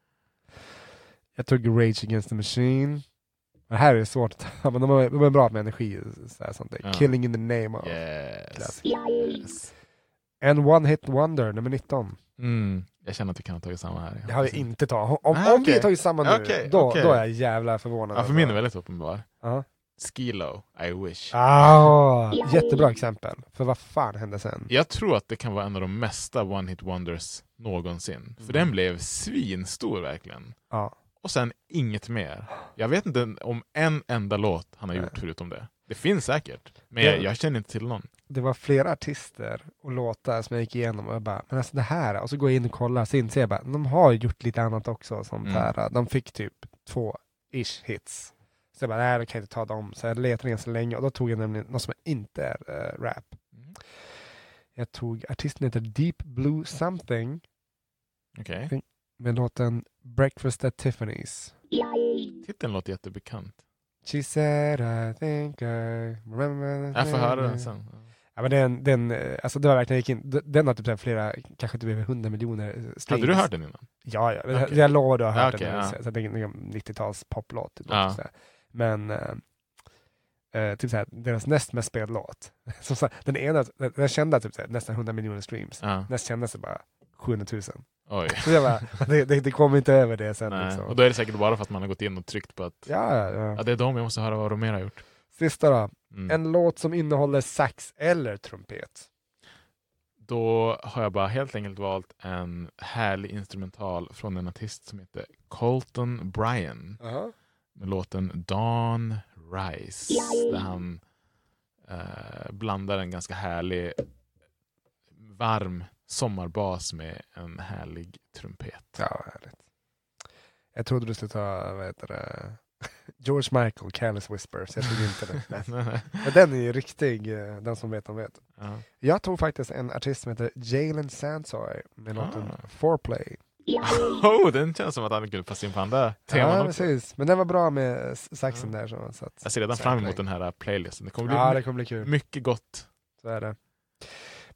Jag tog Rage Against the Machine. Det här är svårt men de är, de är bra med energi. Så här, sånt där. Ja. Killing in the name of. Yes. En One Hit Wonder, nummer 19. Mm. Jag känner att vi kan ha tagit samma här. Det har vi inte tagit. Om, Ah, om vi okej. har tagit samma nu, Okej, då, okej. då är jag jävla förvånad. Ja, för min är väldigt uppenbar. Ja. Skilo, I wish. Ah, jättebra exempel. För vad fan hände sen? Jag tror att det kan vara en av de mesta one-hit wonders någonsin. För Mm. den blev svinstor verkligen. Ja. Och sen inget mer. Jag vet inte om en enda låt han har Nej. gjort förutom det. Det finns säkert, men jag, jag känner inte till någon. Det var flera artister och låtar som jag gick igenom och jag bara, men alltså det här, och så går jag in och kollar, så inser jag bara, de har gjort lite annat också. Sånt Mm. här. De fick typ två ish hits. Så jag bara, nej, då kan jag inte ta dem. Så jag letade ganska länge och då tog jag nämligen något som inte är eh, rap. Mm. Jag tog, artisten heter Deep Blue Something Okej. med låten Breakfast at Tiffany's. Titeln låter jättebekant. She said I think I remember the Jag får höra den thing." sen. Ja, men den, den, alltså det var verkligen, gick in, den- har typ så flera, kanske typ över 100 miljoner eh, streams. Hade du hört den innan? Ja, ja. Okej. jag lovar du har hört okej, den. ja. Så, så det är en 90-tals poplåt. Typ, Ja. Men eh, typ så här, deras näst mest spelad låt. Den ena, den, den kända typ så här, nästan 100 miljoner streams. Ja. Näst kändaste bara 700 000. Oj. Så jag bara, det, det, det kommer inte över det sen. Nej. Liksom. Och då är det säkert bara för att man har gått in och tryckt på att Ja, ja, ja, det är de jag måste höra vad de mer har gjort. Sista då. Mm. En låt som innehåller sax eller trumpet. Då har jag bara helt enkelt valt en härlig instrumental från en artist som heter Colton Bryan med låten Dawn Rise där han eh, blandar en ganska härlig varm sommarbas med en härlig trumpet. Ja, härligt. Jag trodde du skulle ta, vad heter det, George Michael, Careless Whispers. Jag tog inte. Men den är ju riktig, eh, den som vet, de vet. ja. Jag tog faktiskt en artist som heter Jalen Sansoy med låten Ah. Foreplay. oh, den känns som att han skulle passa in på andra teman Ja, precis. Men den var bra med saxen där. Så, så att, Jag ser redan fram emot den här playlisten. Det kommer bli Ja, det kommer bli kul. mycket gott. Så är det.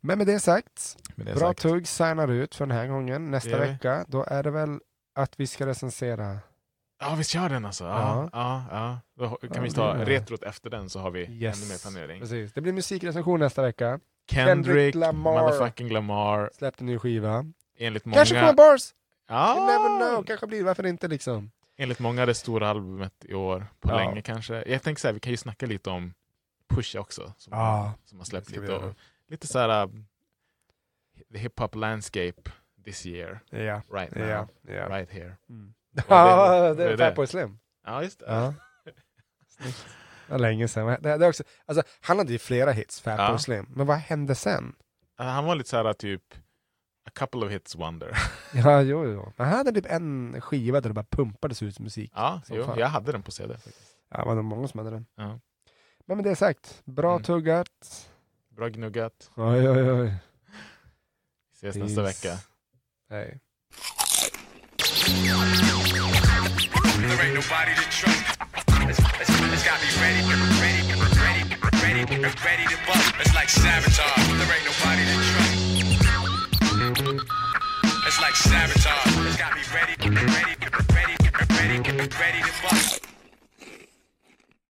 Men med det sagt, Med det bra sagt. tugg signar ut för den här gången. Nästa vecka, då är det väl att vi ska recensera Ja, vi kör den alltså. Ja, ja. Ja, Då kan Ja, vi ta retrot efter den så har vi Yes. ännu mer planering. Precis. Det blir musikrecension nästa vecka. Kendrick, Kendrick Lamar. motherfucking Lamar. Släppte ny skiva. Enligt många... Kanske kommer bars! Ja, You never know. Kanske blir. Varför inte liksom? Enligt många det stora albumet i år på Ja. länge kanske. Jag tänker så här, vi kan ju snacka lite om Pusha också. Som, Ja, som har släppt lite. Och, lite så här uh, the hip hop landscape this year. Ja. Right now. Ja. ja. Right here. Mm. Ja, det är. Fatboy Slim. Ja, just det. Ja. Det var länge sedan. Det, det också, alltså, han hade ju flera hits, Fatboy Ja. Slim. Men vad hände sen? Han var lite så här typ a couple of hits wonder. Ja, jo, jo. Men han hade typ en skiva där det bara pumpades ut musik. Ja, jo, fan. jag hade den på CD. Faktiskt. Ja, det var nog många som hade den. Ja. Men med det sagt, bra Mm. tuggat. Bra gnuggat. Oj, oj, oj. Vi ses Peace. nästa vecka. Hej. There ain't nobody to trust. It's, it's, it's gotta be ready, ready, ready, ready, ready to bust. It's like sabotage. There ain't nobody to trust. It's like sabotage. It's gotta be ready, ready, ready, ready, ready to bust.